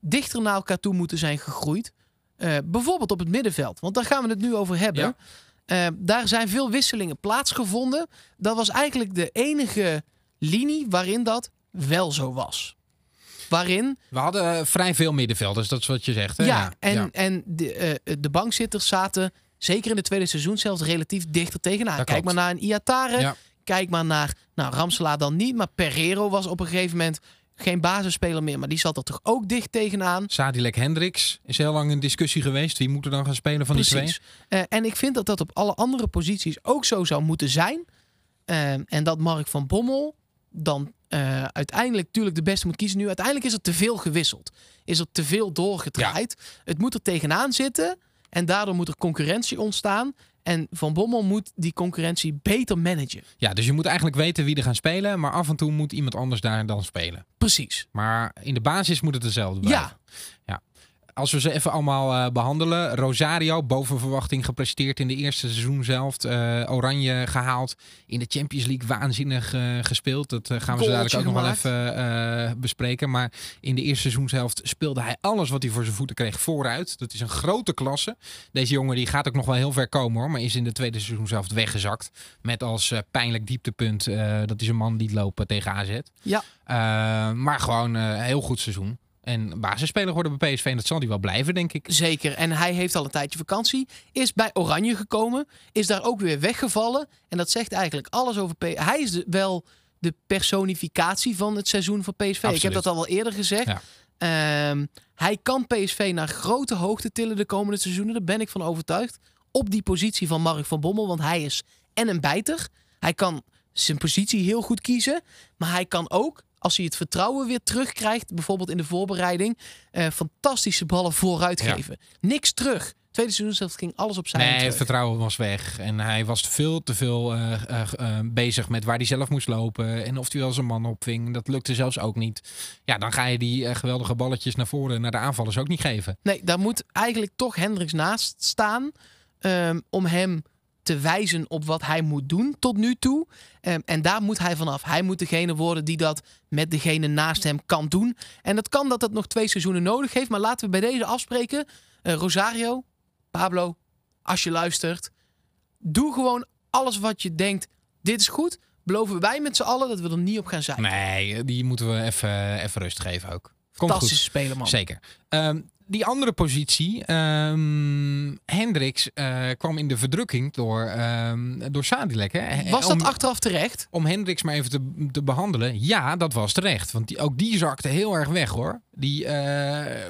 dichter naar elkaar toe moeten zijn gegroeid. Eh, bijvoorbeeld op het middenveld. Want daar gaan we het nu over hebben. Ja. Eh, daar zijn veel wisselingen plaatsgevonden. Dat was eigenlijk de enige linie waarin dat wel zo was. Waarin We hadden eh, vrij veel middenvelders, dat is wat je zegt. Hè? ja, en, ja. en de, eh, de bankzitters zaten zeker in de tweede seizoen zelfs relatief dichter tegenaan. Dat Kijk klopt. maar naar een Iatare. Ja. Kijk maar naar nou, Ramselaar dan niet. Maar Pereiro was op een gegeven moment geen basisspeler meer. Maar die zat er toch ook dicht tegenaan. Sadilek Hendricks is heel lang een discussie geweest. Wie moet er dan gaan spelen van die twee? Eh, en ik vind dat dat op alle andere posities ook zo zou moeten zijn. Eh, en dat Mark van Bommel dan eh, uiteindelijk natuurlijk de beste moet kiezen nu. Uiteindelijk is er te veel gewisseld. Is er te veel doorgedraaid. Het moet er tegenaan zitten. En daardoor moet er concurrentie ontstaan. En Van Bommel moet die concurrentie beter managen. Ja, dus je moet eigenlijk weten wie er gaan spelen. Maar af en toe moet iemand anders daar dan spelen. Precies. Maar in de basis moet het blijven. Ja. ja. Als we ze even allemaal eh, behandelen. Rosario, boven verwachting gepresteerd in de eerste seizoen zelf. Eh, Oranje gehaald. In de Champions League waanzinnig eh, gespeeld. Dat gaan we zo dadelijk ook nog wel even bespreken. Maar in de eerste seizoen zelf speelde hij alles wat hij voor zijn voeten kreeg vooruit. Dat is een grote klasse. Deze jongen die gaat ook nog wel heel ver komen hoor. Maar is in de tweede seizoen zelf weggezakt. Met als pijnlijk dieptepunt dat is een man die lopen tegen AZ. Ja. Maar gewoon een heel goed seizoen. En basisspeler worden bij PSV en dat zal hij wel blijven, denk ik. Zeker. En hij heeft al een tijdje vakantie. Is bij Oranje gekomen. Is daar ook weer weggevallen. En dat zegt eigenlijk alles over PSV. Hij is de- wel de personificatie van het seizoen van PSV. Ik heb dat al wel eerder gezegd. Ja. Ehm, hij kan PSV naar grote hoogte tillen de komende seizoenen. Daar ben ik van overtuigd. Op die positie van Mark van Bommel. Want hij is en een bijter. Hij kan zijn positie heel goed kiezen. Maar hij kan ook, als hij het vertrouwen weer terugkrijgt, bijvoorbeeld in de voorbereiding, eh, fantastische ballen vooruit Ja. geven. Niks terug. Tweede seizoen ging alles op zijn Nee, het vertrouwen was weg. En hij was veel te veel eh, eh, bezig met waar hij zelf moest lopen. En of hij wel zijn man opving. Dat lukte zelfs ook niet. Ja, dan ga je die geweldige balletjes naar voren naar de aanvallers ook niet geven. Nee, daar moet eigenlijk toch Hendricks naast staan. ehm, om hem te wijzen op wat hij moet doen tot nu toe. Ehm, en daar moet hij vanaf. Hij moet degene worden die dat met degene naast hem kan doen. En dat kan dat het nog twee seizoenen nodig heeft. Maar laten we bij deze afspreken. Eh, Rosario, Pablo, als je luistert. Doe gewoon alles wat je denkt. Dit is goed. Beloven wij met z'n allen dat we er niet op gaan zijn. Nee, die moeten we even, even rust geven ook. Komt goed. Fantastische speler, man. Zeker. Ehm, die andere positie, ehm Hendricks, eh, kwam in de verdrukking door, ehm door Sadilek. Hè? Was dat Om- achteraf terecht? om Hendricks maar even te, te behandelen. Ja, dat was terecht. Want die, ook die zakte heel erg weg hoor. Die, eh,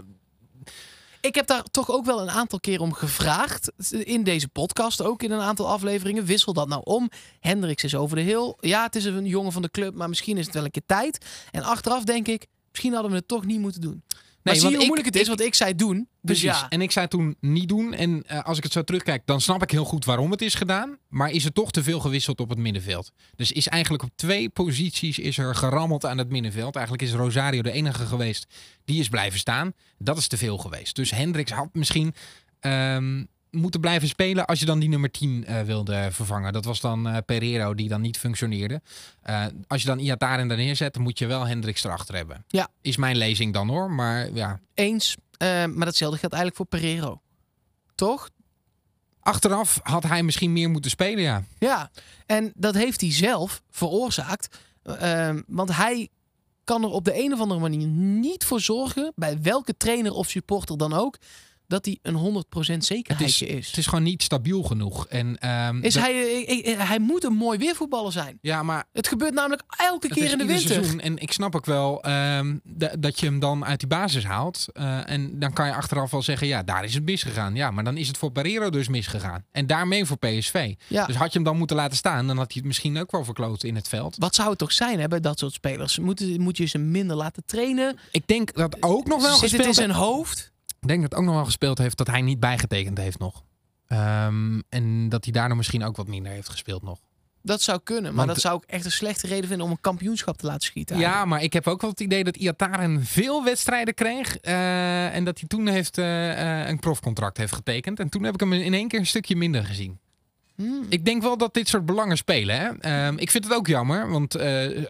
Ik heb daar toch ook wel een aantal keer om gevraagd. In deze podcast ook in een aantal afleveringen. Wissel dat nou om. Hendricks is over de heel. Ja, het is een jongen van de club, maar misschien is het wel een keer tijd. En achteraf denk ik, misschien hadden we het toch niet moeten doen. Maar zie je hoe ik- moeilijk het is? ik- Want ik zei doen. Dus ja, En ik zei toen niet doen. En eh, als ik het zo terugkijk, dan snap ik heel goed waarom het is gedaan. Maar is er toch te veel gewisseld op het middenveld. Dus is eigenlijk op twee posities is er gerammeld aan het middenveld. Eigenlijk is Rosario de enige geweest die is blijven staan. Dat is te veel geweest. Dus Hendricks had misschien ehm, moeten blijven spelen als je dan die nummer 10 eh, wilde vervangen. Dat was dan eh Pereiro die dan niet functioneerde. Eh, als je dan Iataren daar neerzet, dan moet je wel Hendricks erachter hebben. Ja. Is mijn lezing dan hoor. Maar ja, eens. Maar datzelfde geldt eigenlijk voor Pereiro. Toch? Achteraf had hij misschien meer moeten spelen, ja. Ja. En dat heeft hij zelf veroorzaakt. Want hij kan er op de een of andere manier niet voor zorgen, bij welke trainer of supporter dan ook, dat hij een 100% Het zekerheidje is, is. het is gewoon niet stabiel genoeg. En, ehm, Is dat- hij, eh, eh, hij moet een mooi weervoetballer zijn. Ja, maar Het gebeurt namelijk elke het keer in de winter. seizoen. En ik snap ook wel ehm, da- dat je hem dan uit die basis haalt. Eh, en dan kan je achteraf wel zeggen, ja, daar is het misgegaan. Ja, maar dan is het voor Pereiro dus misgegaan. En daarmee voor PSV. Ja. Dus had je hem dan moeten laten staan, dan had hij het misschien ook wel verkloot in het veld. Wat zou het toch zijn hè, bij dat soort spelers? Moet, moet je ze minder laten trainen? Ik denk dat ook nog wel Zit het in zijn hoofd? Ik denk dat het ook nog wel gespeeld heeft dat hij niet bijgetekend heeft nog. Ehm, en dat hij daardoor misschien ook wat minder heeft gespeeld nog. Dat zou kunnen. Maar Want- dat zou ik echt een slechte reden vinden om een kampioenschap te laten schieten. Ja, maar ik heb ook wel het idee dat Iataren veel wedstrijden kreeg. eh, en dat hij toen heeft, eh, eh, een profcontract heeft getekend. En toen heb ik hem in één keer een stukje minder gezien. Hmm. Ik denk wel dat dit soort belangen spelen. Hè? Ehm, ik vind het ook jammer, want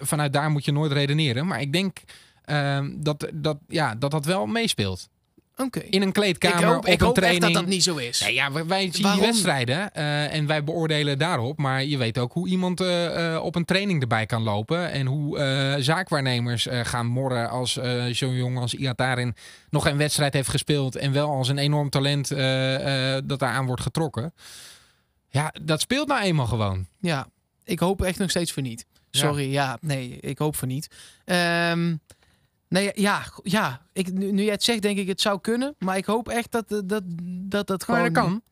vanuit daar moet je nooit redeneren. Maar ik denk ehm, dat, dat, ja, dat dat wel meespeelt. In een Ik kleedkamer, hoop, op ik een hoop echt training. dat dat niet zo is. Nee, ja, wij, wij zien die wedstrijden eh, en wij beoordelen daarop. Maar je weet ook hoe iemand eh, eh, op een training erbij kan lopen. En hoe zaakwaarnemers gaan morren als zo'n jongen als Iatarin nog een wedstrijd heeft gespeeld. En wel als een enorm talent dat daaraan wordt getrokken. Ja, dat speelt nou eenmaal gewoon. Ja, ik hoop echt nog steeds voor niet. Sorry, ja, nee, ik hoop voor niet. Ehm, nee, ja, ja ik, nu, nu jij het zegt, denk ik het zou kunnen. Maar ik hoop echt dat dat, dat, dat, dat gewoon... Maar dat kan.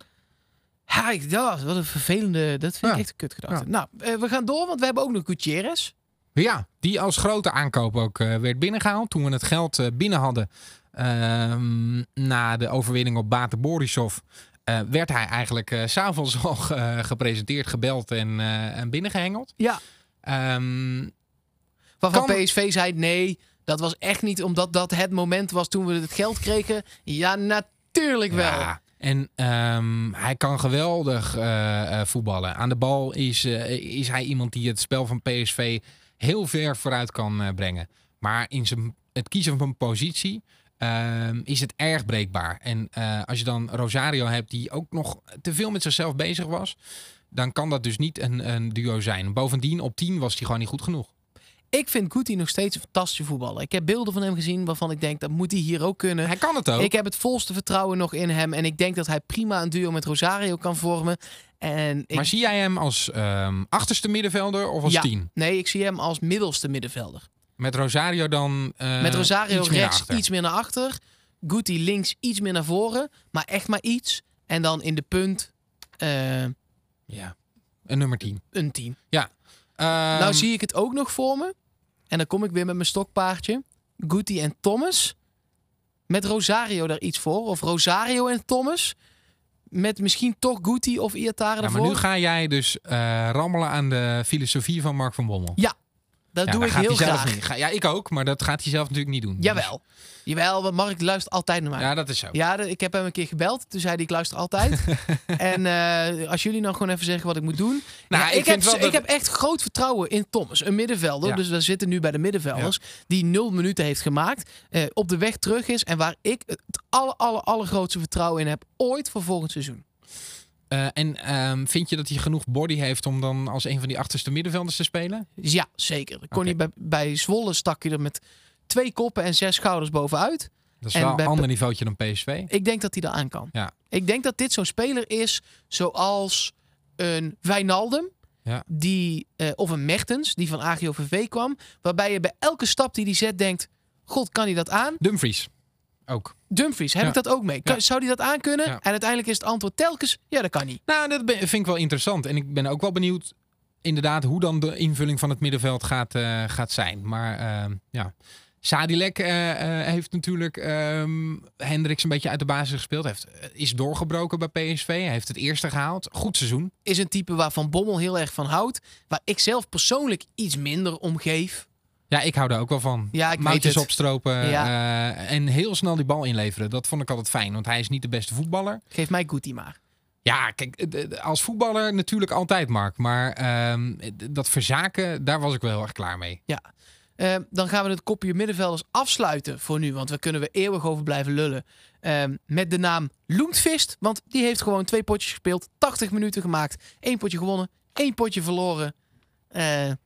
Ja, ik, ja, wat een vervelende... Dat vind ik echt een kutgedachte. Nou, eh, we gaan door, want we hebben ook nog Gutierrez. Ja, die als grote aankoop ook eh, werd binnengehaald. Toen we het geld eh, binnen hadden ehm, na de overwinning op Bate Borisov. eh, werd hij eigenlijk eh, s s'avonds al eh, gepresenteerd, gebeld en, eh, en binnengehengeld. Ja. Ehm, Waarvan Kan- PSV zei, nee, dat was echt niet omdat dat het moment was toen we het geld kregen. Ja, natuurlijk wel. ja, en ehm, hij kan geweldig eh, eh, voetballen. Aan de bal is, eh, is hij iemand die het spel van PSV heel ver vooruit kan brengen. Maar in zijn, het kiezen van een positie ehm, is het erg breekbaar. En als je dan Rosario hebt die ook nog te veel met zichzelf bezig was... dan kan dat dus niet een, een duo zijn. Bovendien, op 10 was hij gewoon niet goed genoeg. Ik vind Guti nog steeds een fantastische voetballer. Ik heb beelden van hem gezien waarvan ik denk, dat moet hij hier ook kunnen. Hij kan het ook. Ik heb het volste vertrouwen nog in hem. En ik denk dat hij prima een duo met Rosario kan vormen. En ik, Maar zie jij hem als ehm, achterste middenvelder of als Ja. 10? nee, ik zie hem als middelste middenvelder. Met Rosario dan eh, met Rosario iets rechts iets meer naar achter. Guti links iets meer naar voren. Maar echt maar iets. En dan in de punt eh, Ja, een nummer 10. een 10. Ehm, nou zie ik het ook nog voor me. En dan kom ik weer met mijn stokpaardje. Guti en Thomas. Met Rosario daar iets voor. Of Rosario en Thomas. Met misschien toch Guti of Iatare ja, ervoor. maar nu ga jij dus eh, rammelen aan de filosofie van Mark van Bommel. Dat Ja, doe dat ik gaat heel graag. niet. Ja, ik ook, maar dat gaat hij zelf natuurlijk niet doen. Jawel. Jawel, want Mark luistert altijd naar mij. Ja, dat is zo. Ja, ik heb hem een keer gebeld. Toen zei hij, ik luister altijd. en eh, als jullie nou gewoon even zeggen wat ik moet doen. Nou, Ja, ik ik, heb, ik echt groot vertrouwen in Thomas. Een middenvelder. Ja. Dus we zitten nu bij de middenvelders. Die nul minuten heeft gemaakt. eh, op de weg terug is. En waar ik het aller, aller, allergrootste vertrouwen in heb. Ooit voor volgend seizoen. Eh, en ehm, vind je dat hij genoeg body heeft om dan als een van die achterste middenvelders te spelen? Ja, zeker. Kon hij bij, bij Zwolle stak je er met twee koppen en zes schouders bovenuit. Dat is En wel een ander niveautje dan PSV. Ik denk dat hij daar aan kan. Ja. Ik denk dat dit zo'n speler is zoals een Wijnaldum. Ja. Die, eh, of een Mertens, die van AGOVV kwam. Waarbij je bij elke stap die hij zet denkt... God, kan hij dat aan? Dumfries ook. Dumfries, heb Ja. ik dat ook mee? Kan- Ja. Zou hij dat aankunnen? En uiteindelijk is het antwoord telkens... Ja, dat kan niet. Nou, dat ben- vind ik wel interessant. En ik ben ook wel benieuwd inderdaad hoe dan de invulling van het middenveld gaat, eh, gaat zijn. Maar ehm, ja, Sadilek eh, eh, heeft natuurlijk Hendricks een beetje uit de basis gespeeld. Heeft, is doorgebroken bij PSV. Hij heeft het eerste gehaald. Goed seizoen. Is een type waar Van Bommel heel erg van houdt. Waar ik zelf persoonlijk iets minder om geef. Ja, ik hou daar ook wel van. Ja, ik Moutjes opstropen Ja. eh, en heel snel die bal inleveren. Dat vond ik altijd fijn, want hij is niet de beste voetballer. Geef mij Guti maar. Ja, kijk, eh, d- als voetballer natuurlijk altijd, Mark. Maar ehm, dat verzaken, daar was ik wel heel erg klaar mee. Eh, dan gaan we het kopje middenvelders afsluiten voor nu. Want we kunnen er eeuwig over blijven lullen. Eh, met de naam Loentvist. Want die heeft gewoon twee potjes gespeeld. 80 minuten gemaakt. één potje gewonnen. één potje verloren. Eh,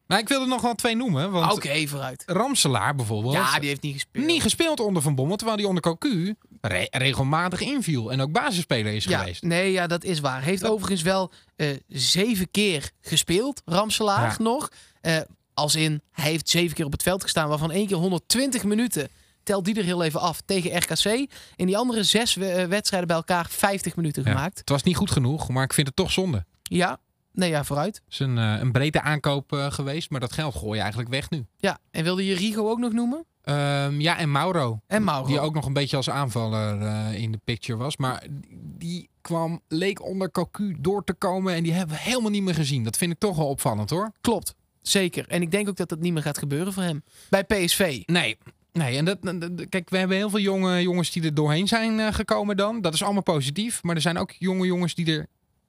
Nou, ik wilde nog wel twee noemen. Want Oké, vooruit. Ramselaar bijvoorbeeld. Ja, die heeft niet gespeeld. Niet gespeeld onder Van Bommel, terwijl hij onder Cocu re- regelmatig inviel. En ook basisspeler is ja, geweest. Nee, ja, dat is waar. Heeft overigens wel eh, zeven keer gespeeld. Ramselaar Ja. nog. Eh, als in, hij heeft zeven keer op het veld gestaan. Waarvan één keer 120 minuten. Telt die er heel even af tegen RKC. In die andere zes we- wedstrijden bij elkaar 50 minuten Ja. gemaakt. Het was niet goed genoeg, maar ik vind het toch zonde. Ja, nee, ja, vooruit. Het is een, eh, een brede aankoop eh, geweest, maar dat geld gooi je eigenlijk weg nu. Ja, en wilde je Rigo ook nog noemen? Ehm, ja, en Mauro. En Mauro. Die ook nog een beetje als aanvaller eh, in de picture was. Maar die kwam, leek onder Cocu door te komen. En die hebben we helemaal niet meer gezien. Dat vind ik toch wel opvallend hoor. Klopt, zeker. En ik denk ook dat dat niet meer gaat gebeuren voor hem. Bij PSV. Nee. Nee, en dat, kijk, we hebben heel veel jonge jongens die er doorheen zijn gekomen dan. Dat is allemaal positief. Maar er zijn ook jonge jongens die er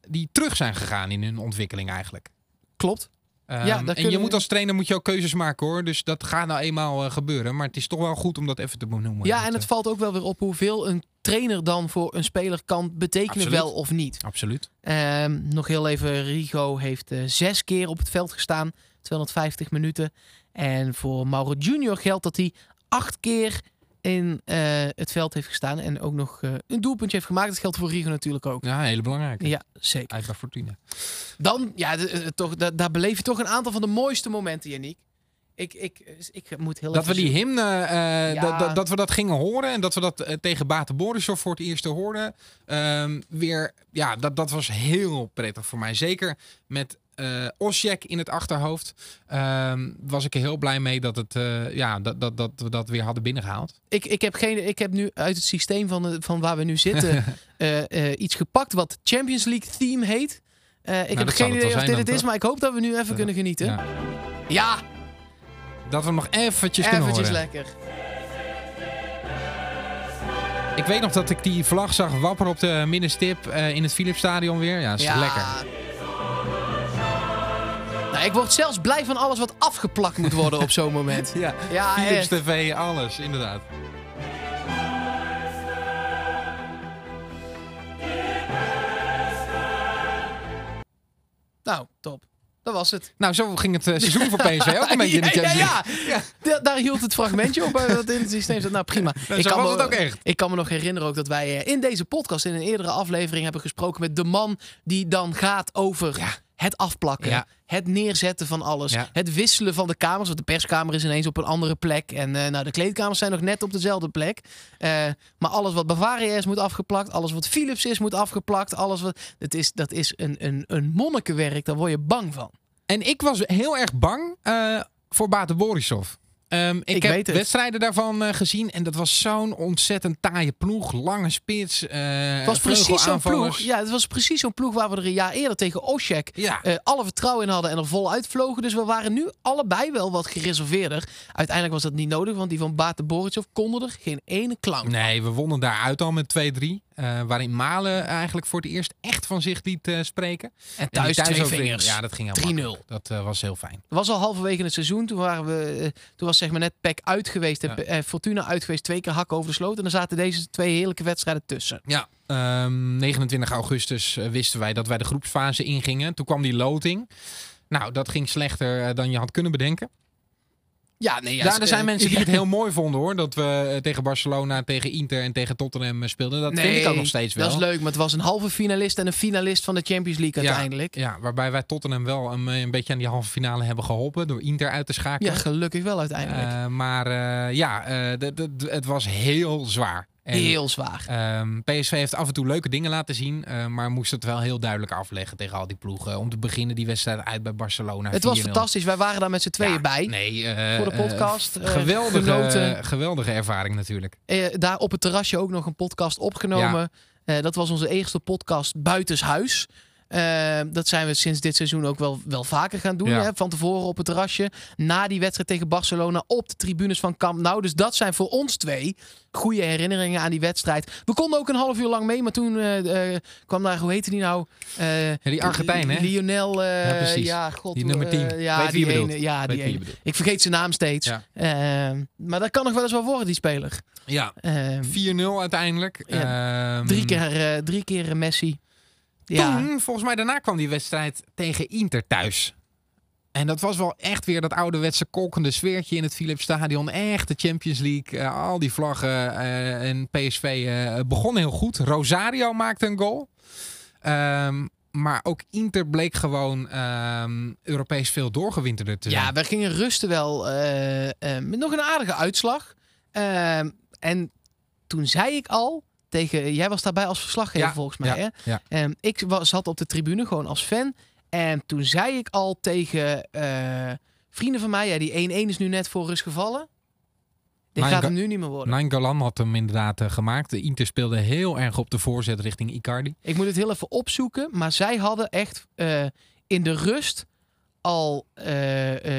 die terug zijn gegaan in hun ontwikkeling eigenlijk. Klopt. Ehm, Ja, daar en je we- moet als trainer moet je ook keuzes maken hoor. Dus dat gaat nou eenmaal eh, gebeuren. Maar het is toch wel goed om dat even te benoemen. Ja, en het eh, valt ook wel weer op hoeveel een trainer dan voor een speler kan betekenen, Absoluut. wel of niet. Absoluut. Ehm, nog heel even, Rigo heeft eh, zes keer op het veld gestaan, 250 minuten. En voor Mauro Junior geldt dat hij acht keer in eh, het veld heeft gestaan en ook nog eh, een doelpuntje heeft gemaakt. Dat geldt voor Rigo natuurlijk ook. Ja, hele belangrijke. Ja, zeker. Uit bij Fortuna. Dan, ja, eh, toch, da- daar beleef je toch een aantal van de mooiste momenten, Yannick. Ik, ik, ik moet heel Dat we die hymne, Ja. dat, dat, we dat gingen horen en dat we dat tegen Bate Borisov voor het eerst hoorden. Ehm, weer, ja, dat, dat was heel prettig voor mij. Zeker met eh Osjek in het achterhoofd ehm, was ik er heel blij mee dat, het, eh, ja, dat, dat, dat we dat weer hadden binnengehaald. Ik, ik, heb geen, ik heb nu uit het systeem van, de, van waar we nu zitten eh, iets gepakt wat Champions League theme heet. Ik heb Nou, zal geen idee of dit het is, maar ik hoop dat we nu even kunnen genieten. Ja, Ja. Dat we hem nog eventjes kunnen eventjes horen. lekker. Ik weet nog dat ik die vlag zag wapperen op de middenstip in het Philipsstadion weer. Ja, is Ja. lekker. Nou, ik word zelfs blij van alles wat afgeplakt moet worden op zo'n moment. Ja, Ja, Philips echt. TV, alles, inderdaad. Nou, top. Dat was het. Nou, zo ging het eh, seizoen voor PSV ook een beetje in de ja, ja, Champions ja. Da- Daar hield het fragmentje op. eh, dat in het systeem zat. Nou, prima. Nou, zo was me, het ook echt. Ik kan me nog herinneren ook dat wij eh, in deze podcast, in een eerdere aflevering, hebben gesproken met de man die dan gaat over. Het afplakken, Ja. het neerzetten van alles, Ja. het wisselen van de kamers. Want de perskamer is ineens op een andere plek. En eh, nou, de kleedkamers zijn nog net op dezelfde plek. Eh, maar alles wat Bavaria is, moet afgeplakt. Alles wat Philips is, moet afgeplakt. Alles wat. Het is, dat is een, een, een monnikenwerk, daar word je bang van. En ik was heel erg bang eh, voor Bate Borisov. Ehm, ik, Ik heb wedstrijden daarvan eh, gezien en dat was zo'n ontzettend taaie ploeg. Lange spits, eh Het was precies zo'n ploeg. Ja, het was precies zo'n ploeg waar we er een jaar eerder tegen Oshek Ja. eh, alle vertrouwen in hadden en er voluit vlogen. Dus we waren nu allebei wel wat gereserveerder. Uiteindelijk was dat niet nodig, want die van Bate Borisov konden er geen ene klank. Nee, we wonnen daaruit al met 2-3. Eh, waarin Malen eigenlijk voor het eerst echt van zich liet eh, spreken. En En thuis twee thuisoverwinning, vingers. Ja, dat ging heel 3-0. makkelijk. Dat eh, was heel fijn. Het was al halverwege het seizoen. Toen, waren we, toen was zeg maar net PEC uit geweest en Ja. Fortuna uit geweest. Twee keer hakken over de sloot. En dan zaten deze twee heerlijke wedstrijden tussen. Ja, ehm, 29 augustus eh, wisten wij dat wij de groepsfase ingingen. Toen kwam die loting. Nou, dat ging slechter dan je had kunnen bedenken. Ja, nee. Ja, Ja, er zijn eh, mensen die ja. het heel mooi vonden hoor. Dat we eh, tegen Barcelona, tegen Inter en tegen Tottenham eh, speelden. Dat vind ik ook nog steeds wel. Dat is leuk, maar het was een halve finalist en een finalist van de Champions League Ja. uiteindelijk. Ja, Ja, waarbij wij Tottenham wel een, een beetje aan die halve finale hebben geholpen. Door Inter uit te schakelen. gelukkig wel uiteindelijk. Maar ja, het was heel zwaar. En, Heel zwaar. ehm, PSV heeft af en toe leuke dingen laten zien. eh, maar moest het wel heel duidelijk afleggen tegen al die ploegen. Om te beginnen die wedstrijd uit bij Barcelona. het was 4-0. fantastisch. Wij waren daar met z'n tweeën Ja, bij. Nee, eh, Voor de eh, podcast, eh, geweldige, geweldige ervaring natuurlijk. Daar op het terrasje ook nog een podcast opgenomen. Dat was onze eerste podcast buitenshuis. Eh, dat zijn we sinds dit seizoen ook wel, wel vaker gaan doen. Ja. Hè? Van tevoren op het terrasje. Na die wedstrijd tegen Barcelona op de tribunes van Camp Nou. Dus dat zijn voor ons twee goede herinneringen aan die wedstrijd. We konden ook een half uur lang mee. Maar toen eh, eh, kwam daar, hoe heette die nou? Eh, die Argentijn, hè? Lionel. Ja, precies. ja, god, Die nummer 10. eh, ja, Weet wie die je ene. Ja, Weet die wie ene. Ik vergeet zijn naam steeds. Ja. Eh, maar dat kan nog wel eens wel worden, die speler. Ja, Eh, 4-0 uiteindelijk. Ehm, Drie keer, drie keer Messi. Ja, Toen, volgens mij daarna kwam die wedstrijd tegen Inter thuis. En dat was wel echt weer dat ouderwetse kolkende sfeertje in het Philips Stadion. Echt de Champions League, eh, al die vlaggen eh, en PSV eh, begon heel goed. Rosario maakte een goal. Ehm, maar ook Inter bleek gewoon ehm, Europees veel doorgewinterder te zijn. ja, we gingen rusten wel met nog een aardige uitslag. Ehm, en toen zei ik al tegen... Jij was daarbij als verslaggever Ja, volgens mij, ja, hè? ja. Ehm, ik was, zat op de tribune gewoon als fan. En toen zei ik al tegen eh, vrienden van mij... Ja, die 1-1 is nu net voor rust gevallen. Dit gaat ga- hem nu niet meer worden. Nainggolan had hem inderdaad eh, gemaakt. De Inter speelde heel erg op de voorzet richting Icardi. Ik moet het heel even opzoeken. Maar zij hadden echt eh, in de rust al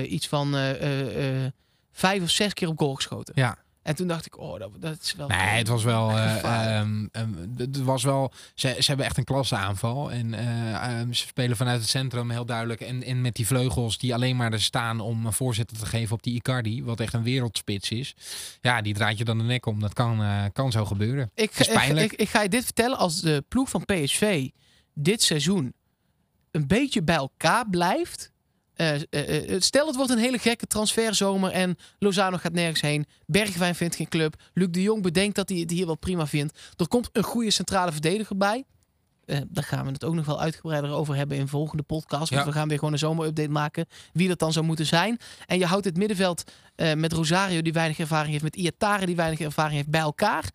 iets van vijf of zes keer op goal geschoten. Ja. En toen dacht ik, oh, dat, dat is wel... Nee, het was wel. eh, ehm, ehm, het was wel ze, ze hebben echt een klasse aanval. En eh, ehm, ze spelen vanuit het centrum heel duidelijk. En, en met die vleugels die alleen maar er staan om een voorzitter te geven op die Icardi. Wat echt een wereldspits is. Ja, die draait je dan de nek om. Dat kan, eh, kan zo gebeuren. ik, is ik, pijnlijk. ik, ik ga je dit vertellen. Als de ploeg van PSV dit seizoen een beetje bij elkaar blijft... eh, eh, eh, stel, het wordt een hele gekke transferzomer en Lozano gaat nergens heen. Bergwijn vindt geen club. Luc de Jong bedenkt dat hij het hier wel prima vindt. Er komt een goede centrale verdediger bij. Daar gaan we het ook nog wel uitgebreider over hebben in volgende podcast. Want Ja. we gaan weer gewoon een zomerupdate maken. Wie dat dan zou moeten zijn. En je houdt het middenveld met Rosario, die weinig ervaring heeft. Met Iatare, die weinig ervaring heeft, bij elkaar.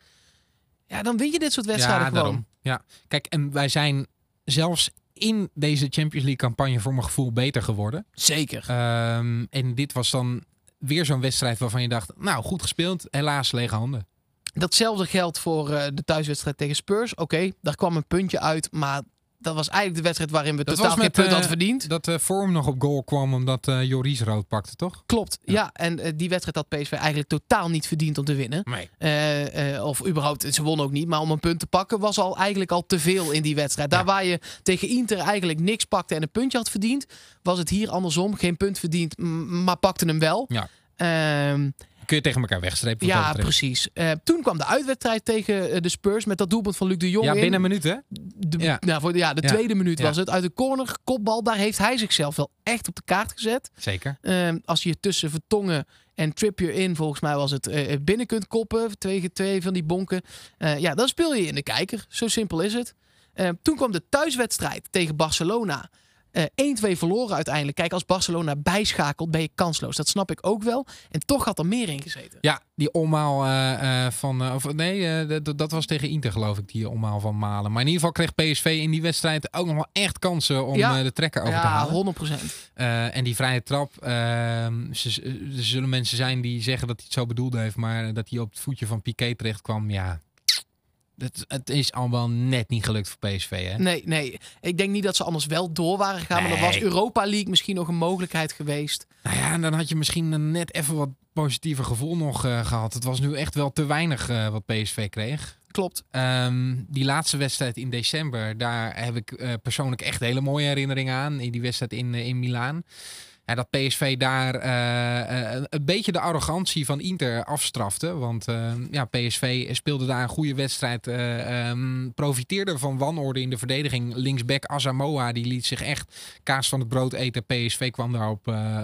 Ja, dan win je dit soort wedstrijden ja, gewoon. daarom. Ja, kijk, en wij zijn zelfs in deze Champions League campagne voor mijn gevoel beter geworden. Zeker. Ehm, en dit was dan weer zo'n wedstrijd waarvan je dacht, nou goed gespeeld, helaas lege handen. Datzelfde geldt voor eh, de thuiswedstrijd tegen Spurs. Oké, daar kwam een puntje uit. Maar dat was eigenlijk de wedstrijd waarin we Dat totaal geen punt eh, hadden verdiend. Dat de vorm nog op goal kwam omdat eh, Joris rood pakte, toch? Klopt, ja. En eh, die wedstrijd had PSV eigenlijk totaal niet verdiend om te winnen. Nee. Eh, eh, of überhaupt, ze wonnen ook niet. Maar om een punt te pakken was al eigenlijk al te veel in die wedstrijd. Daar Ja. waar je tegen Inter eigenlijk niks pakte en een puntje had verdiend, was het hier andersom. Geen punt verdiend, maar pakte hem wel. Ja. Ehm, Kun je tegen elkaar wegstrepen. ja, precies. Eh, toen kwam de uitwedstrijd tegen eh, de Spurs met dat doelpunt van Luc de Jong. Ja, in. binnen een minuut, hè? De, Ja. ja. voor ja, de Ja. tweede minuut Ja. was het. Uit de corner, kopbal. Daar heeft hij zichzelf wel echt op de kaart gezet. Zeker. Ehm, als je tussen Vertongen en Trippier in, volgens mij was het, eh, binnen kunt koppen. Twee, twee van die bonken. Ja, dan speel je in de kijker. Zo simpel is het. Ehm, toen kwam de thuiswedstrijd tegen Barcelona. Eh 1-2 verloren uiteindelijk. Kijk, als Barcelona bijschakelt, ben je kansloos. Dat snap ik ook wel. En toch had er meer in gezeten. Ja, die omhaal eh, eh, van... of, nee, dat- was tegen Inter geloof ik, die omhaal van Malen. Maar in ieder geval kreeg PSV in die wedstrijd ook nog wel echt kansen om Ja. de trekker over te Ja, halen. 100%. Eh, en die vrije trap, ehm, ze- er zullen mensen zijn die zeggen dat hij het zo bedoeld heeft, maar dat hij op het voetje van Piqué terecht kwam, ja. Het, het is allemaal net niet gelukt voor PSV, hè? Nee, nee. Ik denk niet dat ze anders wel door waren gegaan. Maar dan was Nee. Europa League misschien nog een mogelijkheid geweest. Nou ja, en dan had je misschien net even wat positiever gevoel nog eh, gehad. Het was nu echt wel te weinig eh, wat PSV kreeg. Klopt. Ehm, die laatste wedstrijd in december, daar heb ik eh, persoonlijk echt hele mooie herinneringen aan. In die wedstrijd in, in Milaan. Dat PSV daar eh, eh, een beetje de arrogantie van Inter afstrafte. Want eh, ja, PSV speelde daar een goede wedstrijd. eh, ehm, profiteerde van wanorde in de verdediging. Linksback Asamoah, die liet zich echt kaas van het brood eten. PSV kwam daar op eh,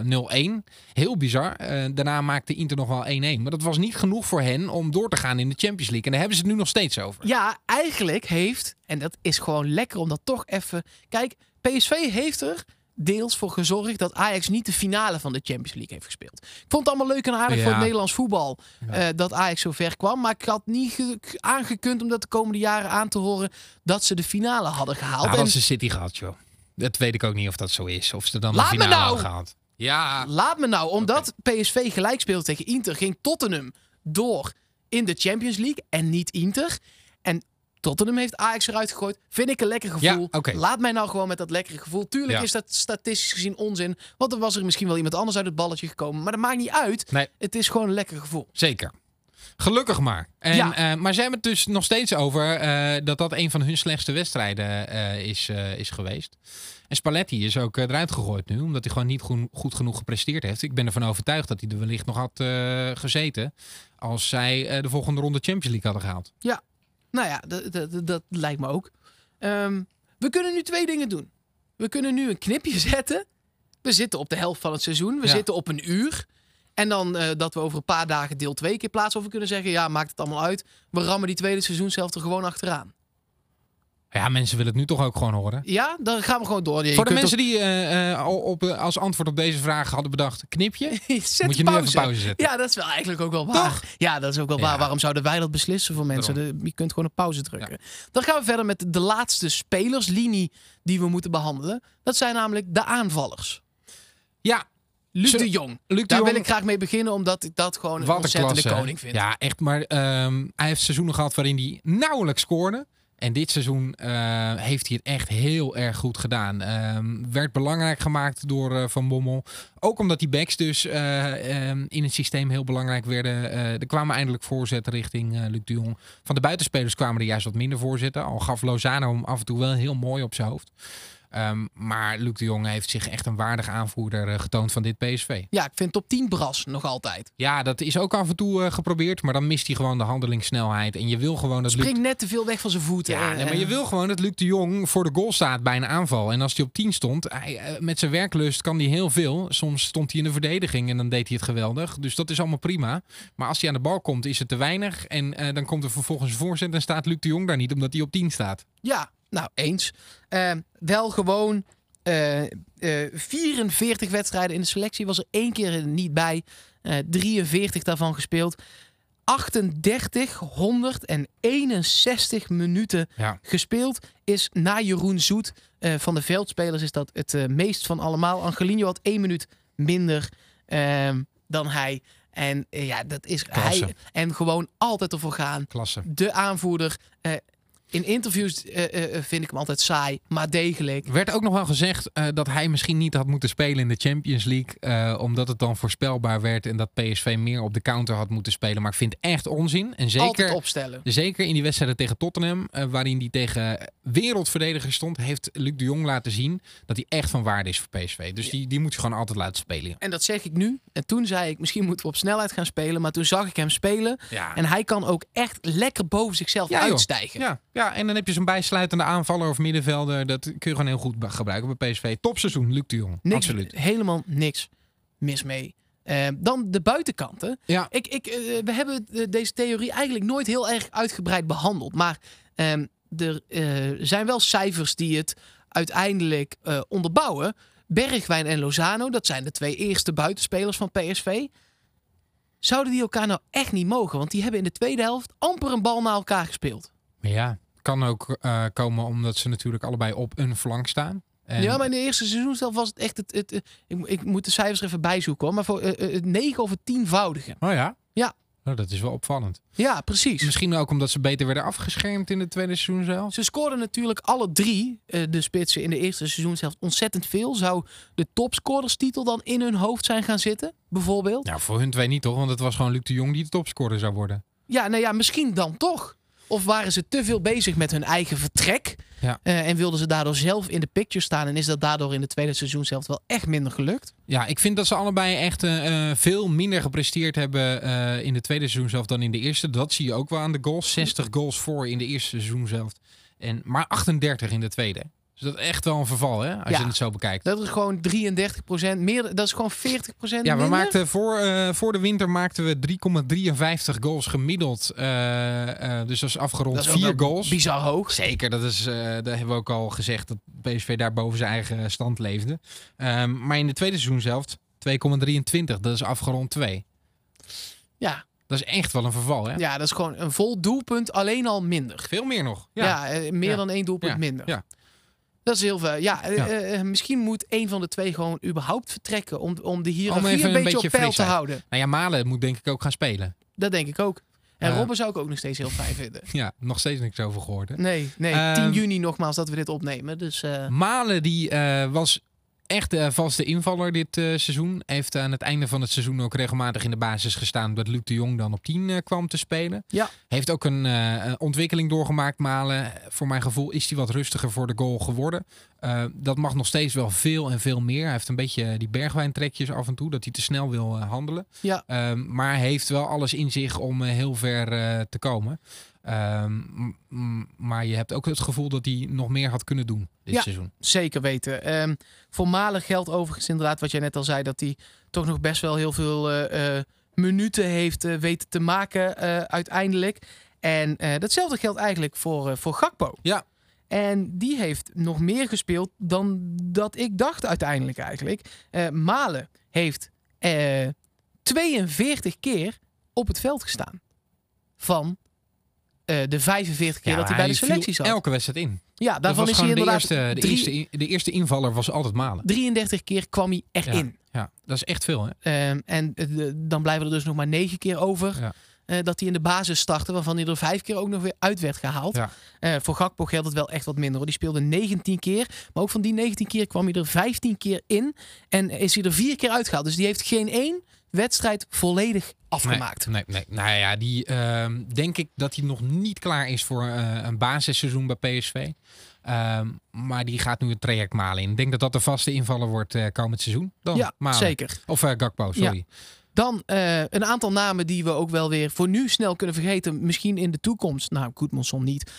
0-1. Heel bizar. Daarna maakte Inter nog wel 1-1. Maar dat was niet genoeg voor hen om door te gaan in de Champions League. En daar hebben ze het nu nog steeds over. Ja, eigenlijk heeft, en dat is gewoon lekker om dat toch even... Kijk, PSV heeft er deels voor gezorgd dat Ajax niet de finale van de Champions League heeft gespeeld. Ik vond het allemaal leuk en aardig Ja. voor het Nederlands voetbal Ja. eh, dat Ajax zo ver kwam. Maar ik had niet ge- aangekund om dat de komende jaren aan te horen dat ze de finale hadden gehaald. Nou, En dat ze City gehad, joh. Dat weet ik ook niet of dat zo is. Of ze dan Laat de finale nou! hadden gehad. Ja, Laat me nou, omdat PSV gelijk speelde tegen Inter, ging Tottenham door in de Champions League en niet Inter. En Tottenham heeft Ajax eruit gegooid. Vind ik een lekker gevoel. Ja. Laat mij nou gewoon met dat lekkere gevoel. Tuurlijk Ja. is dat statistisch gezien onzin. Want er was er misschien wel iemand anders uit het balletje gekomen. Maar dat maakt niet uit. nee, Het is gewoon een lekker gevoel. zeker. Gelukkig maar. En, Ja. eh, maar ze hebben het dus nog steeds over eh, dat dat een van hun slechtste wedstrijden eh, is, is geweest. En Spalletti is ook eruit gegooid nu, omdat hij gewoon niet goed, goed genoeg gepresteerd heeft. Ik ben ervan overtuigd dat hij er wellicht nog had gezeten als zij de volgende ronde Champions League hadden gehaald. Nou ja, dat, lijkt me ook. Ehm, we kunnen nu twee dingen doen. We kunnen nu een knipje zetten. We zitten op de helft van het seizoen. We Ja. zitten op een uur. En dan eh, dat we over een paar dagen deel 2 keer plaatsen. Of we kunnen zeggen, ja, maakt het allemaal uit. We rammen die tweede seizoenshelft er gewoon achteraan. Ja, mensen willen het nu toch ook gewoon horen. Ja, dan gaan we gewoon door. Je Voor de mensen die eh, eh, op, eh, als antwoord op deze vraag hadden bedacht, knipje, Zet moet je pauze. nu even pauze zetten. Ja, dat is wel eigenlijk ook wel waar. Toch? Ja, dat is ook wel waar. Waarom zouden wij dat beslissen voor mensen? De- je kunt gewoon op pauze drukken. Dan gaan we verder met de laatste spelerslinie die we moeten behandelen. Dat zijn namelijk de aanvallers. Ja, Luc de Jong. Luc de Daar Jong, wil ik graag mee beginnen, omdat ik dat gewoon een ontzettende klasse. koning vind. Ja, echt. Maar ehm, hij heeft seizoenen gehad waarin hij nauwelijks scoorde. En dit seizoen eh, heeft hij het echt heel erg goed gedaan. Ehm, werd belangrijk gemaakt door eh, Van Bommel. Ook omdat die backs dus eh, ehm, in het systeem heel belangrijk werden. Er kwamen eindelijk voorzetten richting Luc de Jong. Van de buitenspelers kwamen er juist wat minder voorzetten. Al gaf Lozano hem af en toe wel heel mooi op zijn hoofd. Ehm, maar Luc de Jong heeft zich echt een waardig aanvoerder eh, getoond van dit PSV. Ja, ik vind top 10 bras nog altijd. Ja, dat is ook af en toe eh, geprobeerd. Maar dan mist hij gewoon de handelingssnelheid. En je wil gewoon dat Luc... Springt net te veel weg van zijn voeten. Ja, En, nee, maar je eh, wil gewoon dat Luc de Jong voor de goal staat bij een aanval. En als hij op 10 stond, hij, eh, met zijn werklust kan hij heel veel. Soms stond hij in de verdediging en dan deed hij het geweldig. Dus dat is allemaal prima. Maar als hij aan de bal komt, is het te weinig. En eh, dan komt er vervolgens een voorzet en staat Luc de Jong daar niet, omdat hij op 10 staat. Ja, nou eens. Eh, wel gewoon eh, eh, 44 wedstrijden in de selectie. Was er één keer niet bij. Eh 43 daarvan gespeeld. 38, 161 minuten Ja. gespeeld. Is na Jeroen Zoet eh, van de veldspelers is dat het eh, meest van allemaal. Angelino had één minuut minder ehm, dan hij. En eh, ja, dat is Klasse. hij. En gewoon altijd ervoor gaan Klasse. de aanvoerder. Eh, in interviews eh, eh, vind ik hem altijd saai, maar degelijk. Er werd ook nog wel gezegd eh, dat hij misschien niet had moeten spelen in de Champions League. eh, omdat het dan voorspelbaar werd en dat PSV meer op de counter had moeten spelen. Maar ik vind het echt onzin. En zeker Altijd opstellen. Zeker in die wedstrijden tegen Tottenham, eh, waarin hij tegen wereldverdedigers stond, heeft Luc de Jong laten zien dat hij echt van waarde is voor PSV. Dus die, die moet je gewoon altijd laten spelen. En dat zeg ik nu. En toen zei ik, misschien moeten we op snelheid gaan spelen. Maar toen zag ik hem spelen. Ja, En hij kan ook echt lekker boven zichzelf Ja, joh. uitstijgen. ja, ja, en dan heb je zo'n bijsluitende aanvaller of middenvelder. Dat kun je gewoon heel goed gebruiken bij PSV. Topseizoen, Luc de Jong. Niks, Absoluut. Helemaal niks mis mee. Eh, dan de buitenkanten. Ja, Ik, ik, eh, we hebben deze theorie eigenlijk nooit heel erg uitgebreid behandeld. Maar ehm, er eh, zijn wel cijfers die het uiteindelijk onderbouwen. Bergwijn en Lozano, dat zijn de twee eerste buitenspelers van PSV. Zouden die elkaar nou echt niet mogen? Want die hebben in de tweede helft amper een bal naar elkaar gespeeld. Maar ja, kan ook eh, komen omdat ze natuurlijk allebei op een flank staan. En Ja, maar in de eerste seizoen zelf was het echt het. het, het- ik, ik moet de cijfers er even bijzoeken hoor. Maar voor eh, eh, het negen of het tienvoudige. Oh ja? Ja. Oh, dat is wel opvallend. Ja, precies. Misschien ook omdat ze beter werden afgeschermd in het tweede seizoen zelf. Ze scoorden natuurlijk alle drie, de spitsen in de eerste seizoen zelf, ontzettend veel. Zou de topscorerstitel dan in hun hoofd zijn gaan zitten, bijvoorbeeld? Ja, voor hun twee niet toch? Want het was gewoon Luc de Jong die de topscorer zou worden. Ja, nou ja, misschien dan toch. Of waren ze te veel bezig met hun eigen vertrek? Ja. eh, en wilden ze daardoor zelf in de picture staan? En is dat daardoor in het tweede seizoen zelf wel echt minder gelukt? Ja, ik vind dat ze allebei echt eh, eh, veel minder gepresteerd hebben in de tweede seizoen zelf dan in de eerste. Dat zie je ook wel aan de goals. 60 goals voor in de eerste seizoen zelf. En maar 38 in de tweede. Dus dat is echt wel een verval, hè? Als Ja. je het zo bekijkt. Dat is gewoon 33% meer. Dat is gewoon 40% Ja, we maakten voor, eh, voor de winter maakten we 3,53 goals gemiddeld. Eh, eh, dus dat is afgerond Dat is ook vier wel goals. Bizar hoog. Zeker, dat is, daar hebben we ook al gezegd dat PSV daar boven zijn eigen stand leefde. Ehm, maar in de tweede seizoen zelf 2,23. Dat is afgerond 2. Ja. Dat is echt wel een verval, hè? ja, dat is gewoon een vol doelpunt, alleen al minder. Veel meer nog. Ja, Ja, meer Ja. dan één doelpunt Ja. minder. Ja. Dat is heel veel. Ja, eh, Ja. eh, misschien moet een van de twee gewoon überhaupt vertrekken om, om de hiërarchie even een een beetje, op peil te houden. Nou ja, Malen moet denk ik ook gaan spelen. Dat denk ik ook. En. Robben zou ik ook nog steeds heel fijn vinden. Ja, nog steeds niks over gehoord, hè? Nee, nee. Ehm, 10 juni nogmaals dat we dit opnemen. Dus eh, Malen die eh, was echt de vaste invaller dit eh, seizoen. Heeft aan het einde van het seizoen ook regelmatig in de basis gestaan. Dat Luc de Jong dan op 10 eh, kwam te spelen. Ja. Heeft ook een eh, een ontwikkeling doorgemaakt, Malen. Voor mijn gevoel is hij wat rustiger voor de goal geworden. Dat mag nog steeds wel veel en veel meer. Hij heeft een beetje die bergwijntrekjes af en toe. Dat hij te snel wil handelen. ja, Ehm, maar heeft wel alles in zich om heel ver te komen. Ehm, maar je hebt ook het gevoel dat hij nog meer had kunnen doen dit Ja. seizoen. zeker weten. Ehm voor Malen geldt overigens inderdaad wat jij net al zei. Dat hij toch nog best wel heel veel eh, eh, minuten heeft eh, weten te maken uiteindelijk. En datzelfde geldt eigenlijk voor, voor Gakpo. Ja. En die heeft nog meer gespeeld dan dat ik dacht uiteindelijk eigenlijk. Malen heeft eh 42 keer op het veld gestaan. Van eh, de 45 keer dat hij bij de selectie zat. elke wedstrijd in. Ja, daarvan is hij gewoon de inderdaad eerste, de, drie- eerste, de eerste invaller was altijd Malen. 33 keer kwam hij erin. Ja, dat is echt veel, hè? Ehm, en de- dan blijven er dus nog maar negen keer over. Ja. eh, dat hij in de basis startte, waarvan hij er vijf keer ook nog weer uit werd gehaald. Ja. Eh, voor Gakpo geldt het wel echt wat minder. Hoor. Die speelde 19 keer. Maar ook van die 19 keer kwam hij er 15 keer in. En is hij er vier keer uitgehaald. Dus die heeft geen één wedstrijd volledig afgemaakt. Nee, nee, nee. Nou ja, die ehm, denk ik dat hij nog niet klaar is voor eh, een basisseizoen bij PSV. Ehm, maar die gaat nu het traject Malen in. Ik denk dat dat de vaste invaller wordt eh, komend seizoen. Dan Ja, Malen. zeker. Of eh, Gakpo, sorry. Dan een aantal namen die we ook wel weer voor nu snel kunnen vergeten. Misschien in de toekomst. Nou, Goedmanson niet.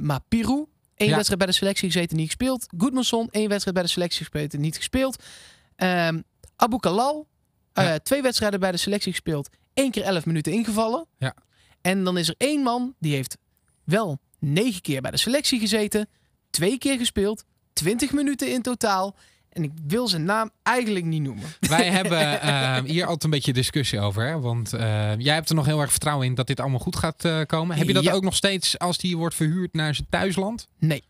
Maar Pirou. één Ja. wedstrijd bij de selectie gezeten, niet gespeeld. Goedmanson, één wedstrijd bij de selectie gespeeld, niet gespeeld. Ehm Abu Kalal. Eh. Twee wedstrijden bij de selectie gespeeld. één keer elf minuten ingevallen. Ja. En dan is er één man die heeft wel negen keer bij de selectie gezeten. Twee keer gespeeld. 20 minuten in totaal. En ik wil zijn naam eigenlijk niet noemen. Wij hebben eh, hier altijd een beetje discussie over. Hè? Want eh, jij hebt er nog heel erg vertrouwen in dat dit allemaal goed gaat komen. Heb je dat Ja. ook nog steeds als die wordt verhuurd naar zijn thuisland? Nee,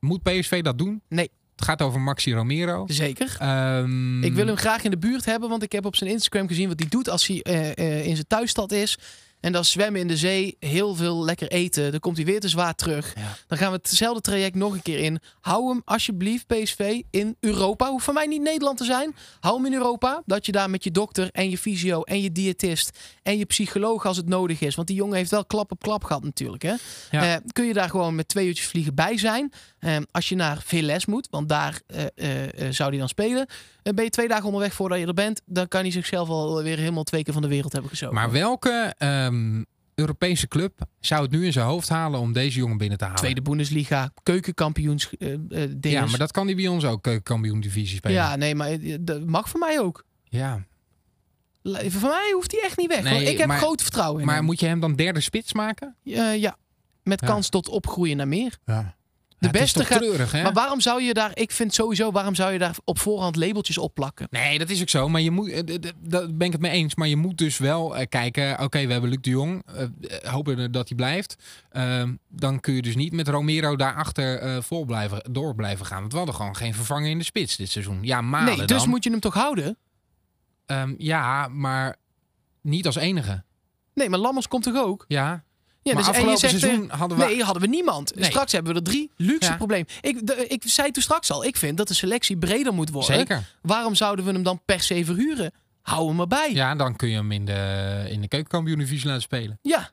Moet PSV dat doen? Nee. Het gaat over Maxi Romero. zeker. Ehm, Ik wil hem graag in de buurt hebben, want ik heb op zijn Instagram gezien wat hij doet als hij eh, eh, in zijn thuisstad is. En dan zwemmen in de zee, heel veel lekker eten. Dan komt hij weer te zwaar terug. Ja. Dan gaan we hetzelfde traject nog een keer in. Hou hem alsjeblieft, PSV, in Europa. Hoeft van mij niet Nederland te zijn. Hou hem in Europa. Dat je daar met je dokter en je fysio en je diëtist en je psycholoog als het nodig is. Want die jongen heeft wel klap op klap gehad natuurlijk. Hè? Ja. Eh, kun je daar gewoon met twee uurtjes vliegen bij zijn. Eh, als je naar Veles moet, want daar eh, eh, eh, zou hij dan spelen. Dan ben je twee dagen onderweg voordat je er bent. Dan kan hij zichzelf al weer helemaal twee keer van de wereld hebben gezogen. Maar welke ehm, Europese club zou het nu in zijn hoofd halen om deze jongen binnen te halen? Tweede Bundesliga, keukenkampioens ja, maar dat kan hij bij ons ook keukenkampioen divisie spelen. Ja, nee, maar dat mag voor mij ook. ja. Voor mij hoeft hij echt niet weg. Nee, ik heb maar- groot vertrouwen in Maar hem. moet je hem dan derde spits maken? Ja, met Ja. kans tot opgroeien naar meer. Ja. De beste gaat. treurig, hè? Maar waarom zou je daar, ik vind sowieso, waarom zou je daar op voorhand labeltjes op plakken? Nee, dat is ook zo. Maar je moet, eh, d- d- daar ben ik het mee eens. Maar je moet dus wel eh, kijken. Oké, we hebben Luc de Jong. eh, eh, hopen dat hij blijft. Ehm, dan kun je dus niet met Romero daarachter eh vol blijven, door blijven gaan. Want we hadden gewoon geen vervanger in de spits dit seizoen. Ja, Malen nee, dus dan. moet je hem toch houden? Ehm, ja, maar niet als enige. Nee, maar Lammers komt toch ook? Ja, Ja, maar dus, en je afgelopen seizoen tegen- hadden we... Nee, hadden we niemand. Nee. Straks hebben we er drie. Luxe Ja. probleem. Ik, de- ik zei toen straks al, ik vind dat de selectie breder moet worden. Zeker. Waarom zouden we hem dan per se verhuren? Hou hem erbij. Ja, dan kun je hem in de, in de keukenkampioen-divisie laten spelen. Ja.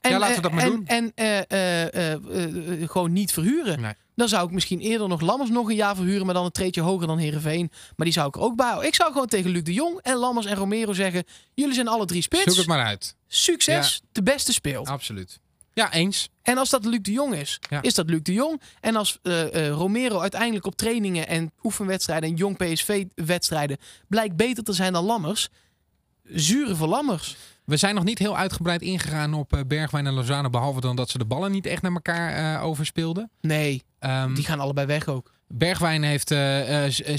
Ja, laten we dat maar en, doen. En eh, eh, eh, eh, eh, gewoon niet verhuren. Nee. Dan zou ik misschien eerder nog Lammers nog een jaar verhuren, maar dan een treetje hoger dan Herenveen. Maar die zou ik er ook bij houden. Ik zou gewoon tegen Luc de Jong en Lammers en Romero zeggen: jullie zijn alle drie spits. Zoek het maar uit. Succes, de beste speelt. Absoluut. Ja, eens. En als dat Luc de Jong is, Ja. is dat Luc de Jong. En als eh, eh, Romero uiteindelijk op trainingen en oefenwedstrijden en jong PSV-wedstrijden blijkt beter te zijn dan Lammers, zure voor Lammers. We zijn nog niet heel uitgebreid ingegaan op eh, Bergwijn en Lozano. Behalve dan dat ze de ballen niet echt naar elkaar overspeelden. Nee, Ehm, die gaan allebei weg ook. Bergwijn heeft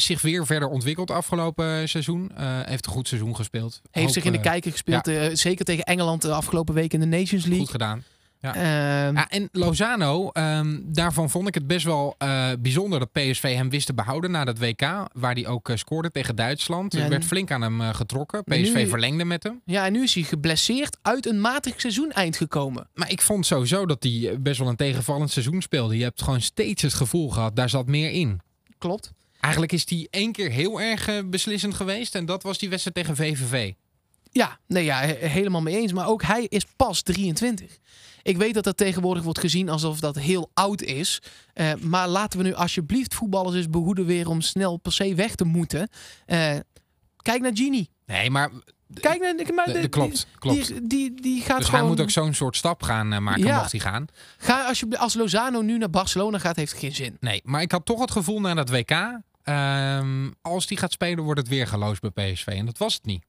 zich weer verder ontwikkeld afgelopen seizoen. Heeft een goed seizoen gespeeld. Heeft Hoop, zich in de kijker gespeeld. zeker tegen Engeland de afgelopen week in de Nations League. Goed gedaan. Ja. Ehm, Ja, en Lozano, ehm, daarvan vond ik het best wel eh, bijzonder dat PSV hem wist te behouden na dat WK. Waar hij ook eh, scoorde tegen Duitsland. Ja, er werd flink aan hem eh, getrokken. PSV nu- verlengde met hem. ja, en nu is hij geblesseerd uit een matig seizoen eind gekomen. Maar ik vond sowieso dat hij best wel een tegenvallend seizoen speelde. Je hebt gewoon steeds het gevoel gehad, daar zat meer in. Klopt. Eigenlijk is hij één keer heel erg beslissend geweest. En dat was die wedstrijd tegen VVV. Ja, nee, ja, he- helemaal mee eens. Maar ook hij is pas 23. Ik weet dat dat tegenwoordig wordt gezien alsof dat heel oud is. Eh, maar laten we nu alsjeblieft voetballers eens behoeden weer om snel per se weg te moeten. Eh, kijk naar Gini. Nee, maar Kijk naar... Maar de- de- de- klopt, klopt. Die, die, die gaat dus gewoon... hij moet ook zo'n soort stap gaan eh, maken, Ja. mocht hij gaan. Ga alsjeblieft, als Lozano nu naar Barcelona gaat, heeft het geen zin. Nee, maar ik had toch het gevoel na dat WK... ehm, als die gaat spelen, wordt het weer geloosd bij PSV. En dat was het niet.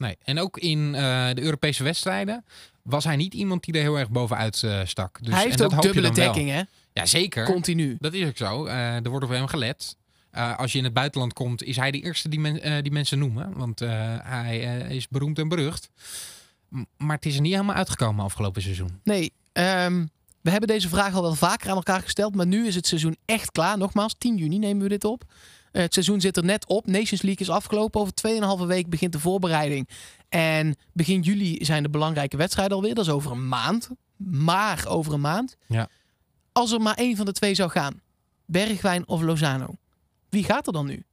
Nee. En ook in eh, de Europese wedstrijden was hij niet iemand die er heel erg bovenuit eh, stak. Dus, hij en heeft dat ook dubbele dekking, hè? Ja, zeker. Continu. Dat is ook zo. Eh, er wordt op hem gelet. Als je in het buitenland komt, is hij de eerste die, men- die mensen noemen. Want hij is beroemd en berucht. M- maar het is er niet helemaal uitgekomen afgelopen seizoen. Nee, ehm, we hebben deze vraag al wel vaker aan elkaar gesteld. Maar nu is het seizoen echt klaar. Nogmaals, 10 juni nemen we dit op. Het seizoen zit er net op. Nations League is afgelopen. Over 2,5 week begint de voorbereiding. En begin juli zijn de belangrijke wedstrijden alweer. Dat is over een maand. Maar over een maand. Ja. Als er maar één van de twee zou gaan. Bergwijn of Lozano. Wie gaat er dan nu?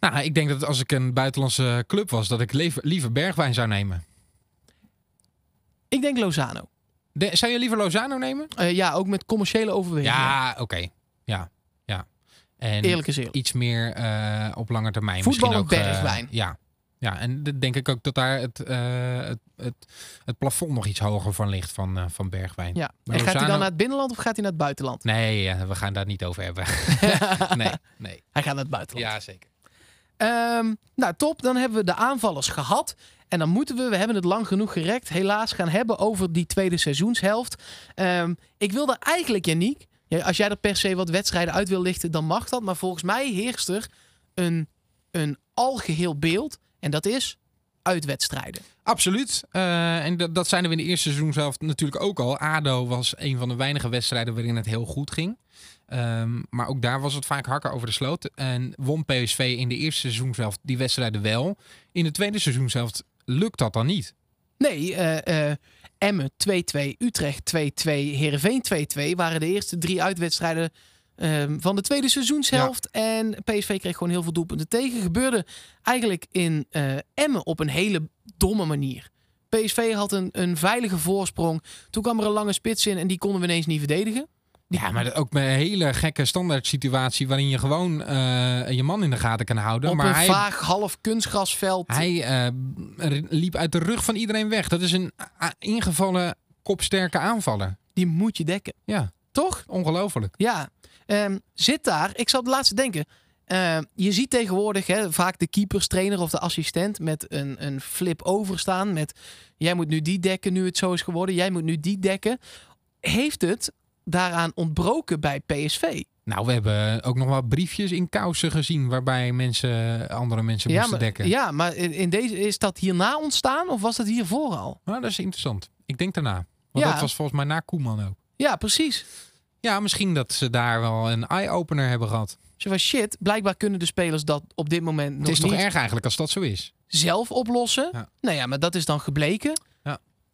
Nou, ik denk dat als ik een buitenlandse club was, dat ik liever, liever Bergwijn zou nemen. Ik denk Lozano. De- zou je liever Lozano nemen? Eh, ja, ook met commerciële overwegingen. Ja, oké. Ja. En Eerlijk is eerlijk. iets meer eh, op lange termijn. Voetbal ook, eh, Bergwijn? ja. ja, en dat denk ik ook dat daar het, eh, het, het, het plafond nog iets hoger van ligt van, van Bergwijn. Ja. Maar En gaat hij dan naar het binnenland of gaat hij naar het buitenland? Nee, we gaan daar niet over hebben. nee, nee. Hij gaat naar het buitenland. Ja, zeker. Ehm, nou, top. Dan hebben we de aanvallers gehad. En dan moeten we, we hebben het lang genoeg gerekt, helaas gaan hebben over die tweede seizoenshelft. Ehm, ik wilde eigenlijk, Janiek, ja, als jij er per se wat wedstrijden uit wil lichten, dan mag dat. Maar volgens mij heerst er een, een algeheel beeld. En dat is uitwedstrijden. Absoluut. Eh, en dat, dat zijn we in de eerste seizoen zelf natuurlijk ook al. ADO was een van de weinige wedstrijden waarin het heel goed ging. Ehm, maar ook daar was het vaak hakken over de sloot. En won PSV in de eerste seizoen zelf die wedstrijden wel. In de tweede seizoen zelf lukt dat dan niet. Nee, eh Emmen 2-2, Utrecht 2-2, Heerenveen 2-2 waren de eerste drie uitwedstrijden ehm, van de tweede seizoenshelft. En PSV kreeg gewoon heel veel doelpunten tegen. Gebeurde eigenlijk in eh, Emmen op een hele domme manier. PSV had een, een veilige voorsprong. Toen kwam er een lange spits in en die konden we ineens niet verdedigen. Ja, maar ook met een hele gekke standaard situatie waarin je gewoon eh, je man in de gaten kan houden. op maar een hij, vaag half kunstgrasveld. hij eh, liep uit de rug van iedereen weg. Dat is een ingevallen kopsterke aanvaller. Die moet je dekken. Ja, Toch? ongelooflijk. Ja, Ehm, zit daar. Ik zat laatst te denken. Ehm, je ziet tegenwoordig hè, vaak de keeperstrainer of de assistent met een, een flip over staan. Met jij moet nu die dekken nu het zo is geworden. Jij moet nu die dekken. Heeft het daaraan ontbroken bij PSV. Nou, we hebben ook nog wel briefjes in kousen gezien waarbij mensen andere mensen Ja moesten maar, dekken. ja, maar in deze, is dat hierna ontstaan of was dat hiervoor al? Nou, dat is interessant. Ik denk daarna. Want Ja. dat was volgens mij na Koeman ook. Ja, precies. Ja, misschien dat ze daar wel een eye-opener hebben gehad. Zo van shit, blijkbaar kunnen de spelers dat op dit moment nog Het is niet toch erg eigenlijk als dat zo is? zelf oplossen. Ja. Nou ja, maar dat is dan gebleken.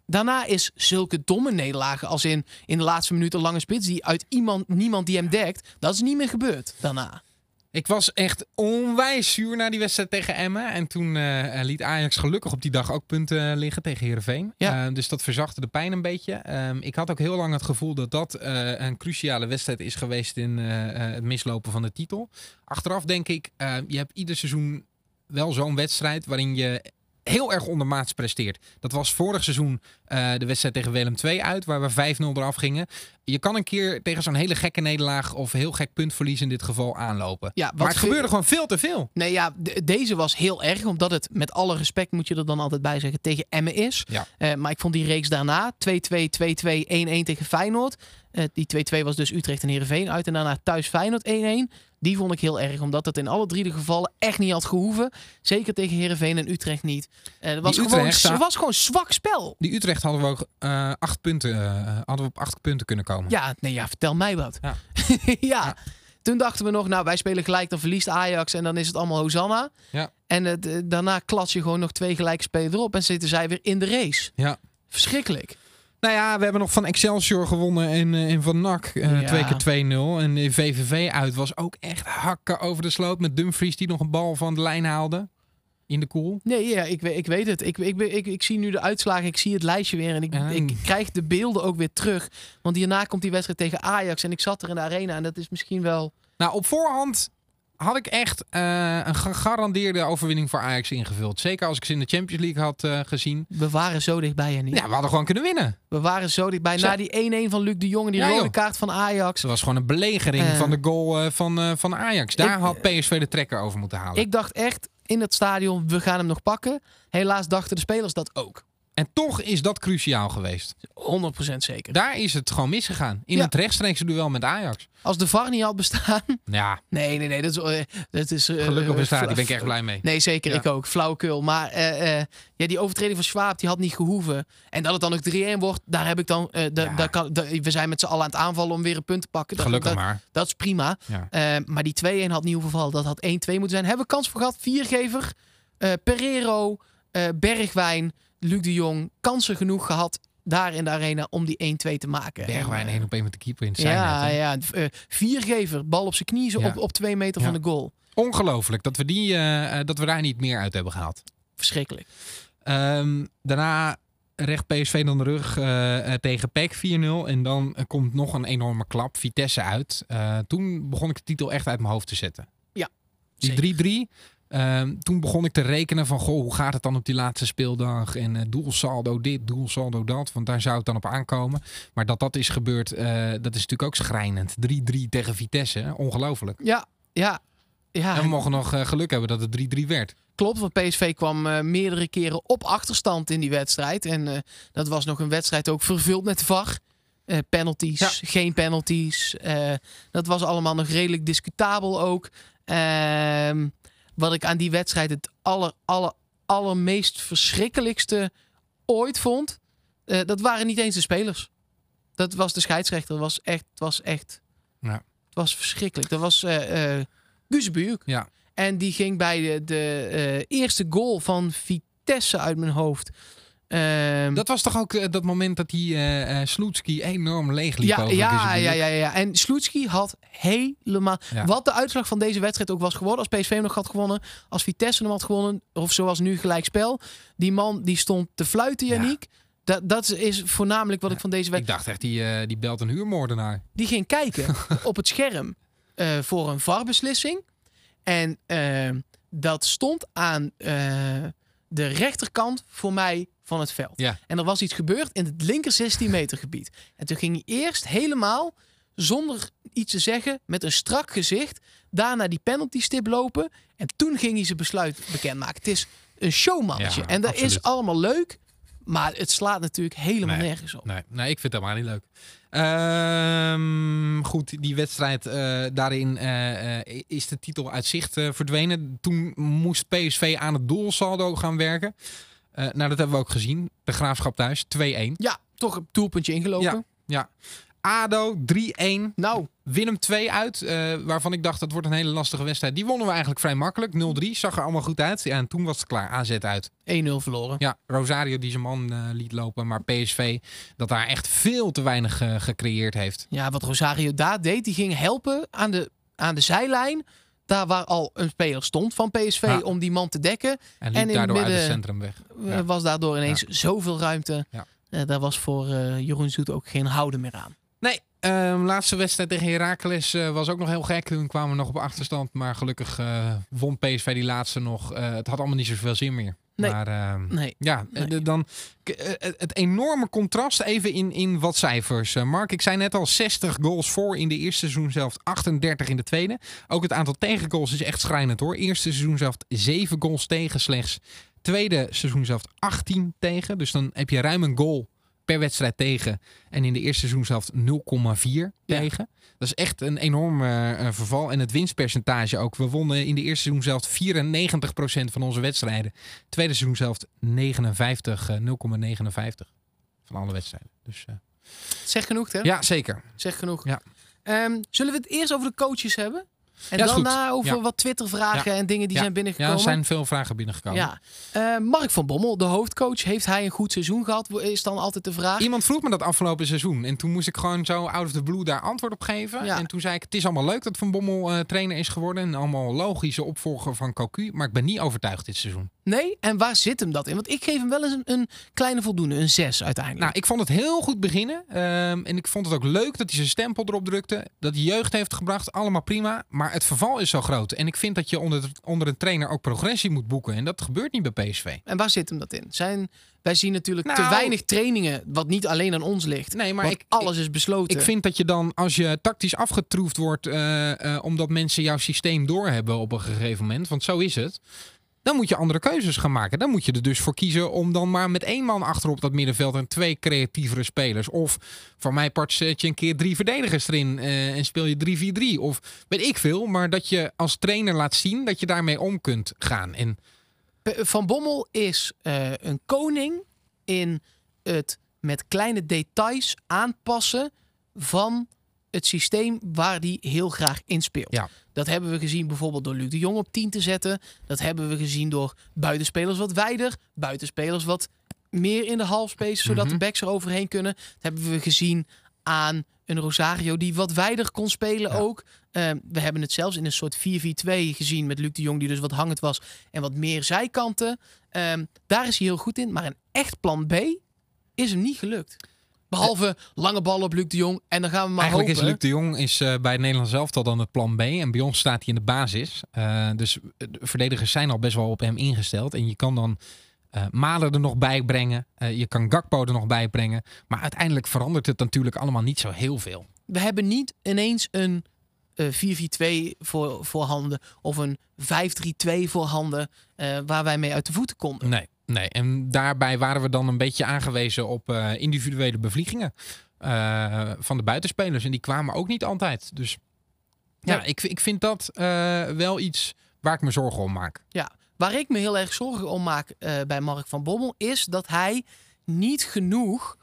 Daarna is zulke domme nederlagen als in in de laatste minuut een lange spits die uit iemand, niemand die hem dekt, dat is niet meer gebeurd daarna. Ik was echt onwijs zuur na die wedstrijd tegen Emmen. En toen eh, liet Ajax gelukkig op die dag ook punten liggen tegen Heerenveen. Ja. Eh, dus dat verzachtte de pijn een beetje. Ehm, ik had ook heel lang het gevoel dat dat eh, een cruciale wedstrijd is geweest in eh, eh, het mislopen van de titel. Achteraf denk ik, eh, je hebt ieder seizoen wel zo'n wedstrijd waarin je heel erg ondermaats presteert. Dat was vorig seizoen eh, de wedstrijd tegen Willem II uit, waar we 5-0 eraf gingen. Je kan een keer tegen zo'n hele gekke nederlaag of heel gek puntverlies in dit geval aanlopen. Ja, Maar het ge- gebeurde gewoon veel te veel. Nee, ja, de- deze was heel erg, omdat het met alle respect moet je er dan altijd bij zeggen tegen Emmen is. Ja. Eh, maar ik vond die reeks daarna 2-2, 2-2, 1-1 tegen Feyenoord. Eh, die 2-2 was dus Utrecht en Heerenveen uit en daarna thuis Feyenoord 1-1. Die vond ik heel erg, omdat het in alle drie de gevallen echt niet had gehoeven. Zeker tegen Heerenveen en Utrecht niet. Eh, het was, gewoon, het was gewoon zwak spel. Die Utrecht hadden we ook eh, acht punten, eh, hadden we op acht punten kunnen komen. Ja, nee, ja, vertel mij wat. Ja. Ja. Ja. Toen dachten we nog, nou, wij spelen gelijk, dan verliest Ajax en dan is het allemaal Hosanna. Ja. En het, daarna klats je gewoon nog twee gelijke spelen erop en zitten zij weer in de race. Ja. Verschrikkelijk. Nou ja, we hebben nog van Excelsior gewonnen en, eh, en van NAC eh, Ja. twee keer 2-0. En de VVV uit was ook echt hakken over de sloot met Dumfries die nog een bal van de lijn haalde in de koel. Nee, ja, ik, weet- ik weet het. Ik, ik, ik, ik zie nu de uitslagen, ik zie het lijstje weer en ik, Ja. ik krijg de beelden ook weer terug. Want hierna komt die wedstrijd tegen Ajax en ik zat er in de arena en dat is misschien wel... Nou, op voorhand had ik echt eh, een gegarandeerde overwinning voor Ajax ingevuld. Zeker als ik ze in de Champions League had eh, gezien. We waren zo dichtbij en niet. Ja, we hadden gewoon kunnen winnen. We waren zo dichtbij. Zo. Na die 1-1 van Luc de Jong en die Ja, rode joh. kaart van Ajax. Het was gewoon een belegering Eh. van de goal van, van Ajax. Daar Ik- had PSV de trekker over moeten halen. Ik dacht echt in het stadion, we gaan hem nog pakken. Helaas dachten de spelers dat ook. En toch is dat cruciaal geweest. 100% zeker. Daar is het gewoon misgegaan. In Ja. het rechtstreekse duel met Ajax. Als de VAR niet had bestaan... Ja, Nee, nee, nee. Dat is, eh, dat is eh, gelukkig eh, bestaat. fla- Daar ben ik echt blij mee. Nee, zeker. Ja. Ik ook. Flauwekul. Maar ja, die overtreding van Schwab, die had niet gehoeven. En dat het dan ook 3-1 wordt, daar heb ik dan... da- Ja. daar kan, we zijn met z'n allen aan het aanvallen om weer een punt te pakken. Dat, Gelukkig dat, maar. dat is prima. Maar die 2-1 had niet hoeven vallen. Dat had 1-2 moeten zijn. Hebben we kans voor gehad. Viergever, Pereiro, eh, Bergwijn, Luc de Jong. Kansen genoeg gehad daar in de arena om die 1-2 te maken. Bergwijn één op één met de keeper in het Ja, hè. ja. eh, viergever, bal op zijn knieën Ja. op, op twee meter Ja. van de goal. Ongelooflijk dat we, die, eh, dat we daar niet meer uit hebben gehaald. Verschrikkelijk. Ehm, daarna recht PSV dan de rug eh, tegen PEC 4-0. En dan komt nog een enorme klap. Vitesse uit. Toen begon ik de titel echt uit mijn hoofd te zetten. Ja, Die 3-3. Ehm, toen begon ik te rekenen van, goh, hoe gaat het dan op die laatste speeldag? En eh doelsaldo dit, doelsaldo dat. Want daar zou het dan op aankomen. Maar dat dat is gebeurd, eh, dat is natuurlijk ook schrijnend. 3-3 tegen Vitesse. Ongelooflijk. Ja, ja. Ja, En we mogen nog eh, geluk hebben dat het 3-3 werd. klopt. Want PSV kwam meerdere keren op achterstand in die wedstrijd. En dat was nog een wedstrijd ook vervuld met VAR. Eh, penalties, Ja. geen penalties. Dat was allemaal nog redelijk discutabel ook. Ehm, wat ik aan die wedstrijd het aller, aller, allermeest verschrikkelijkste ooit vond... eh, dat waren niet eens de spelers. Dat was de scheidsrechter. Was echt... Het was, echt, Ja. het was verschrikkelijk. Dat was Buurk. Ja. En die ging bij de, de eerste goal van Vitesse uit mijn hoofd. Ehm, Dat was toch ook eh, dat moment dat die eh eh Sloetski enorm leeg liep ja, over ja, ja, ja, ja. En Sloetski had helemaal... Ja. Wat de uitslag van deze wedstrijd ook was geworden... als PSV nog had gewonnen... als Vitesse hem had gewonnen... of zoals nu gelijkspel... die man die stond te fluiten, Ja. Yannick. Dat, dat is voornamelijk wat ik van deze Ik wedstrijd... dacht echt, die, die belt een huurmoordenaar. Die ging kijken op het scherm voor een VAR-beslissing. En eh, dat stond aan de rechterkant voor mij van het veld. Ja. En er was iets gebeurd in het linker 16 meter gebied. En toen ging hij eerst helemaal zonder iets te zeggen, met een strak gezicht, daarna die penalty stip lopen. En toen ging hij zijn besluit bekendmaken. Het is een showmannetje. Ja, en dat is allemaal leuk. Maar het slaat natuurlijk helemaal Nee. nergens op. Nee, nee, ik vind het helemaal niet leuk. Ehm, goed, die wedstrijd eh, daarin eh, eh, is de titel uit zicht verdwenen. Toen moest PSV aan het doelsaldo gaan werken. Eh, nou, dat hebben we ook gezien. De Graafschap thuis, 2-1. Ja, toch een doelpuntje ingelopen. Ja. ADO 3-1. Nou, Willem 2 uit, eh, waarvan ik dacht dat wordt een hele lastige wedstrijd. Die wonnen we eigenlijk vrij makkelijk. 0-3, zag er allemaal goed uit. Ja, en toen was het klaar. AZ uit. 1-0 verloren. Ja, Rosario die zijn man eh, liet lopen. Maar PSV dat daar echt veel te weinig gecreëerd heeft. Ja, wat Rosario daar deed, die ging helpen aan de, aan de zijlijn. Daar waar al een speler stond van PSV Ja. om die man te dekken. En liep En in daardoor uit het centrum weg. Ja. Was daardoor ineens zoveel ruimte. Eh, daar was voor eh, Jeroen Zoet ook geen houden meer aan. Nee, ehm, laatste wedstrijd tegen Heracles eh, was ook nog heel gek. Toen kwamen we nog op achterstand. Maar gelukkig won PSV die laatste nog. Het had allemaal niet zoveel zin meer. Nee. Maar ehm, Nee. ja, Nee. eh, dan k- eh, het- enorme contrast even in, in wat cijfers. Eh, Mark, ik zei net al 60 goals voor in de eerste seizoen zelf, 38 in de tweede. Ook het aantal tegengoals is echt schrijnend hoor. Eerste seizoen zelf 7 goals tegen slechts. Tweede seizoen zelf 18 tegen. Dus dan heb je ruim een goal per wedstrijd tegen. En in de eerste seizoen zelf 0,4 Ja. tegen. Dat is echt een enorm eh, verval. En het winstpercentage ook. We wonnen in de eerste seizoen zelf 94% van onze wedstrijden. Tweede seizoen zelf 59, eh, 0,59 van alle wedstrijden. Dus eh, Zeg genoeg, hè? ja, zeker. Zeg genoeg. Ja. Ehm, zullen we het eerst over de coaches hebben? En Ja, daarna goed. over Ja. wat Twitter-vragen en dingen die Ja. zijn Ja, binnengekomen? er zijn veel vragen binnengekomen. Ja. Eh, Mark van Bommel, de hoofdcoach, heeft hij een goed seizoen gehad? Is dan altijd de vraag. Iemand vroeg me dat afgelopen seizoen. En toen moest ik gewoon zo out of the blue daar antwoord op geven. Ja. En toen zei ik, het is allemaal leuk dat Van Bommel eh, trainer is geworden. En allemaal logische opvolger van Cocu. Maar ik ben niet overtuigd dit seizoen. Nee? En waar zit hem dat in? Want ik geef hem wel eens een, een kleine voldoende, een 6 uiteindelijk. Nou, ik vond het heel goed beginnen. Ehm, en ik vond het ook leuk dat hij zijn stempel erop drukte. Dat hij jeugd heeft gebracht. Allemaal prima. Maar het verval is zo groot. En ik vind dat je onder, onder een trainer ook progressie moet boeken. En dat gebeurt niet bij PSV. En waar zit hem dat in? Zijn, wij zien natuurlijk te Nou- weinig trainingen, wat niet alleen aan ons ligt. Nee, maar ik, alles is besloten. Ik vind dat je dan, als je tactisch afgetroefd wordt, eh, eh, omdat mensen jouw systeem doorhebben op een gegeven moment, want zo is het, dan moet je andere keuzes gaan maken. Dan moet je er dus voor kiezen om dan maar met één man achterop dat middenveld en twee creatievere spelers. Of voor mij part zet je een keer drie verdedigers erin eh, en speel je 3-4-3. Of weet ik veel, maar dat je als trainer laat zien dat je daarmee om kunt gaan. En P- Van Bommel is eh, een koning in het met kleine details aanpassen van het systeem waar hij heel graag in speelt. Ja. Dat hebben we gezien bijvoorbeeld door Luc de Jong op 10 te zetten. Dat hebben we gezien door buitenspelers wat wijder, buitenspelers wat meer in de halfspace, zodat Mhm. de backs er overheen kunnen. Dat hebben we gezien aan een Rosario die wat wijder kon spelen Ja. ook. Eh, we hebben het zelfs in een soort 4-4-2 gezien met Luc de Jong die dus wat hangend was en wat meer zijkanten. Ehm, daar is hij heel goed in, maar een echt plan B is hem niet gelukt. Behalve lange bal op Luc de Jong en dan gaan we maar Eigenlijk is. Luc de Jong is, eh, bij het Nederlands elftal dan het plan B. En bij ons staat hij in de basis. Eh, dus de verdedigers zijn al best wel op hem ingesteld. En je kan dan eh Malen er nog bij brengen. Eh, je kan Gakpo er nog bij brengen. Maar uiteindelijk verandert het natuurlijk allemaal niet zo heel veel. we hebben niet ineens een eh 4-4-2 voor, voor handen of een 5-3-2 voor handen eh, waar wij mee uit de voeten konden. Nee, nee. En daarbij waren we dan een beetje aangewezen op eh, individuele bevliegingen. eh, van de buitenspelers. En die kwamen ook niet altijd. Dus ja, Nee. ik, ik vind dat eh, wel iets waar ik me zorgen om maak. Waar ik me heel erg zorgen om maak bij Mark van Bommel is dat hij niet genoeg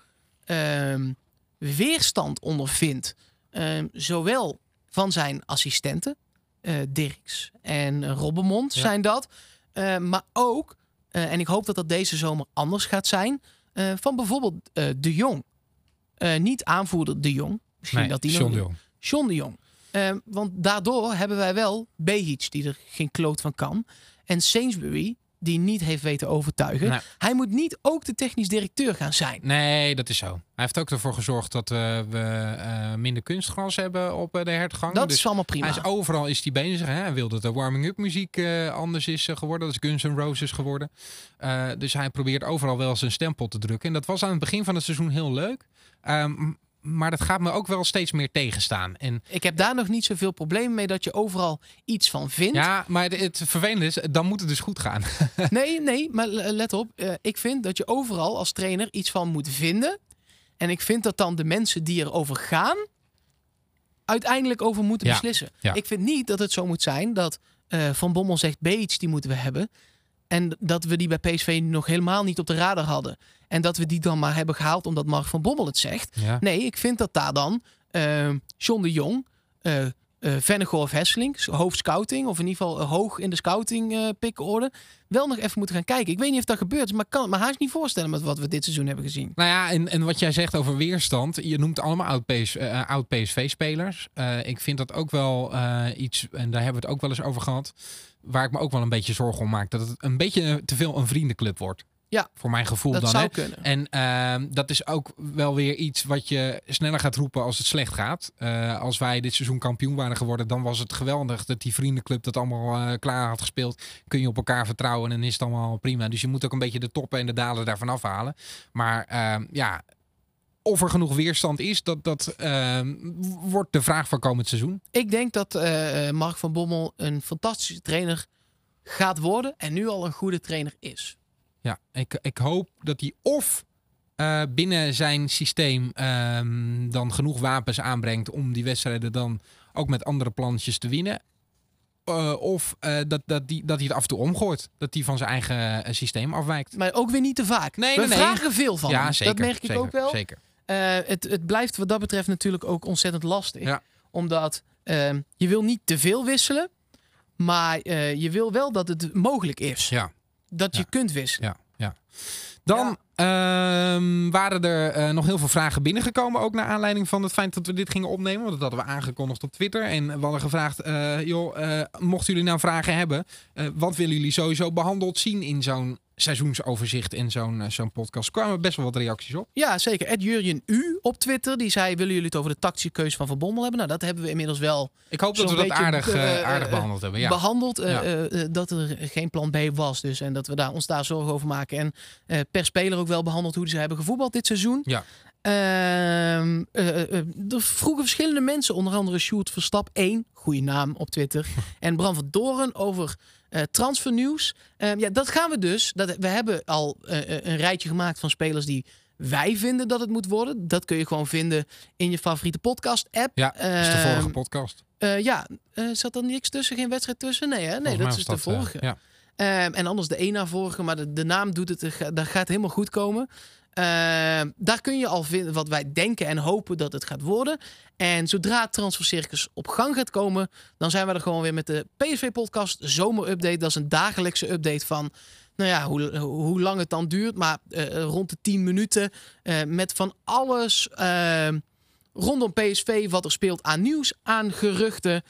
ehm, weerstand ondervindt. Ehm, zowel van zijn assistenten, Dirks en Robbenmond Ja. zijn dat. maar ook, en ik hoop dat dat deze zomer anders gaat zijn, eh, van bijvoorbeeld eh, De Jong. Eh, niet aanvoerder De Jong. Misschien Nee, dat die John nog de Jong. John de Jong. Eh, want daardoor hebben wij wel Behic, die er geen kloot van kan. En Sainsbury, die niet heeft weten overtuigen. Nee. Hij moet niet ook de technisch directeur gaan zijn. Nee, dat is zo. Hij heeft ook ervoor gezorgd dat eh, we eh, minder kunstgras hebben op eh, de hertgang. Dat Dus is allemaal prima. hij is overal is hij bezig. Hè? Hij wil dat de warming-up muziek anders is geworden. Dat is Guns N' Roses geworden. Dus hij probeert overal wel zijn stempel te drukken. En dat was aan het begin van het seizoen heel leuk. Ehm, maar dat gaat me ook wel steeds meer tegenstaan. En Ik heb daar nog niet zoveel probleem mee dat je overal iets van vindt. ja, maar het, vervelende is, dan moet het dus goed gaan. Nee, nee, maar let op. eh, ik vind dat je overal als trainer iets van moet vinden. En ik vind dat dan de mensen die erover gaan, uiteindelijk over moeten Ja, beslissen. ja. Ik vind niet dat het zo moet zijn dat eh, Van Bommel zegt Beets, die moeten we hebben. En dat we die bij PSV nog helemaal niet op de radar hadden. En dat we die dan maar hebben gehaald omdat Mark van Bommel het zegt. Ja. Nee, ik vind dat daar dan eh John de Jong, eh eh Vennegoor of Hesseling, hoofd scouting, of in ieder geval hoog in de scouting eh pickorde, wel nog even moeten gaan kijken. Ik weet niet of dat gebeurt, maar ik kan het me haast niet voorstellen met wat we dit seizoen hebben gezien. Nou ja, en, en wat jij zegt over weerstand. Je noemt allemaal oud, PS, oud PSV-spelers. Eh, ik vind dat ook wel iets, en daar hebben we het ook wel eens over gehad. Waar ik me ook wel een beetje zorgen om maak. Dat het een beetje te veel een vriendenclub wordt. Ja. Voor mijn gevoel Dat dan. zou kunnen. En ehm, dat is ook wel weer iets wat je sneller gaat roepen als het slecht gaat. Eh, als wij dit seizoen kampioen waren geworden, dan was het geweldig dat die vriendenclub dat allemaal eh, klaar had gespeeld. Kun je op elkaar vertrouwen en is het allemaal prima. Dus je moet ook een beetje de toppen en de dalen daarvan afhalen. Maar ehm, ja, of er genoeg weerstand is, dat, dat ehm, wordt de vraag van komend seizoen. Ik denk dat eh, Mark van Bommel een fantastische trainer gaat worden en nu al een goede trainer is. Ja, ik, ik hoop dat hij of eh, binnen zijn systeem ehm, dan genoeg wapens aanbrengt om die wedstrijden dan ook met andere plannetjes te winnen. Eh, of dat, dat, die, dat hij het af en toe omgooit. Dat hij van zijn eigen systeem afwijkt. Maar ook weer niet te vaak. Nee, we nee, nee. vragen veel van ja, hem. zeker. Dat merk ik zeker, ook wel. Zeker. Eh, het, het blijft wat dat betreft natuurlijk ook ontzettend lastig. Ja. Omdat ehm, je wil niet te veel wisselen. Maar eh, je wil wel dat het mogelijk is. Ja, Dat je kunt wisselen. ja, ja. Dan ehm, waren er eh, nog heel veel vragen binnengekomen. Ook naar aanleiding van het feit dat we dit gingen opnemen. Want dat hadden we aangekondigd op Twitter. En we hadden gevraagd: eh, joh, eh, mochten jullie nou vragen hebben, wat willen jullie sowieso behandeld zien in zo'n seizoensoverzicht en zo'n zo'n podcast? Er kwamen best wel wat reacties op. Ja, zeker. Ed Jurjen U op Twitter. Die zei, willen jullie het over de tactische keuze van Van Bommel hebben? Nou, dat hebben we inmiddels wel Ik hoop dat we dat aardig, aardig eh, behandeld hebben. Ja. behandeld. eh, Ja. eh, eh, dat er geen plan B was dus. En dat we daar, ons daar zorgen over maken. En eh, per speler ook wel behandeld hoe ze hebben gevoetbald dit seizoen. Ja. Eh, er vroegen verschillende mensen, onder andere Sjoerd Verstap 1, goede naam op Twitter, en Bram van Doren over transfernieuws. Ehm, ja, dat gaan we dus. Dat, we hebben al een rijtje gemaakt van spelers die wij vinden dat het moet worden. Dat kun je gewoon vinden in je favoriete podcast-app. Ja, dat is de Ehm, vorige podcast. ja, zat er niks tussen? Geen wedstrijd tussen? Nee, hè? Nee, Volgens dat is de vorige. ja. Ehm, en anders de een na vorige, maar de, naam doet het. ga- Dat gaat helemaal goed komen. Ehm, daar kun je al vinden wat wij denken en hopen dat het gaat worden. En zodra het transfercircus op gang gaat komen, dan zijn we er gewoon weer met de PSV-podcast Zomerupdate. Dat is een dagelijkse update van, nou ja, hoe, hoe lang het dan duurt. Maar eh, rond de 10 minuten eh, met van alles ehm, rondom PSV, wat er speelt aan nieuws, aan geruchten.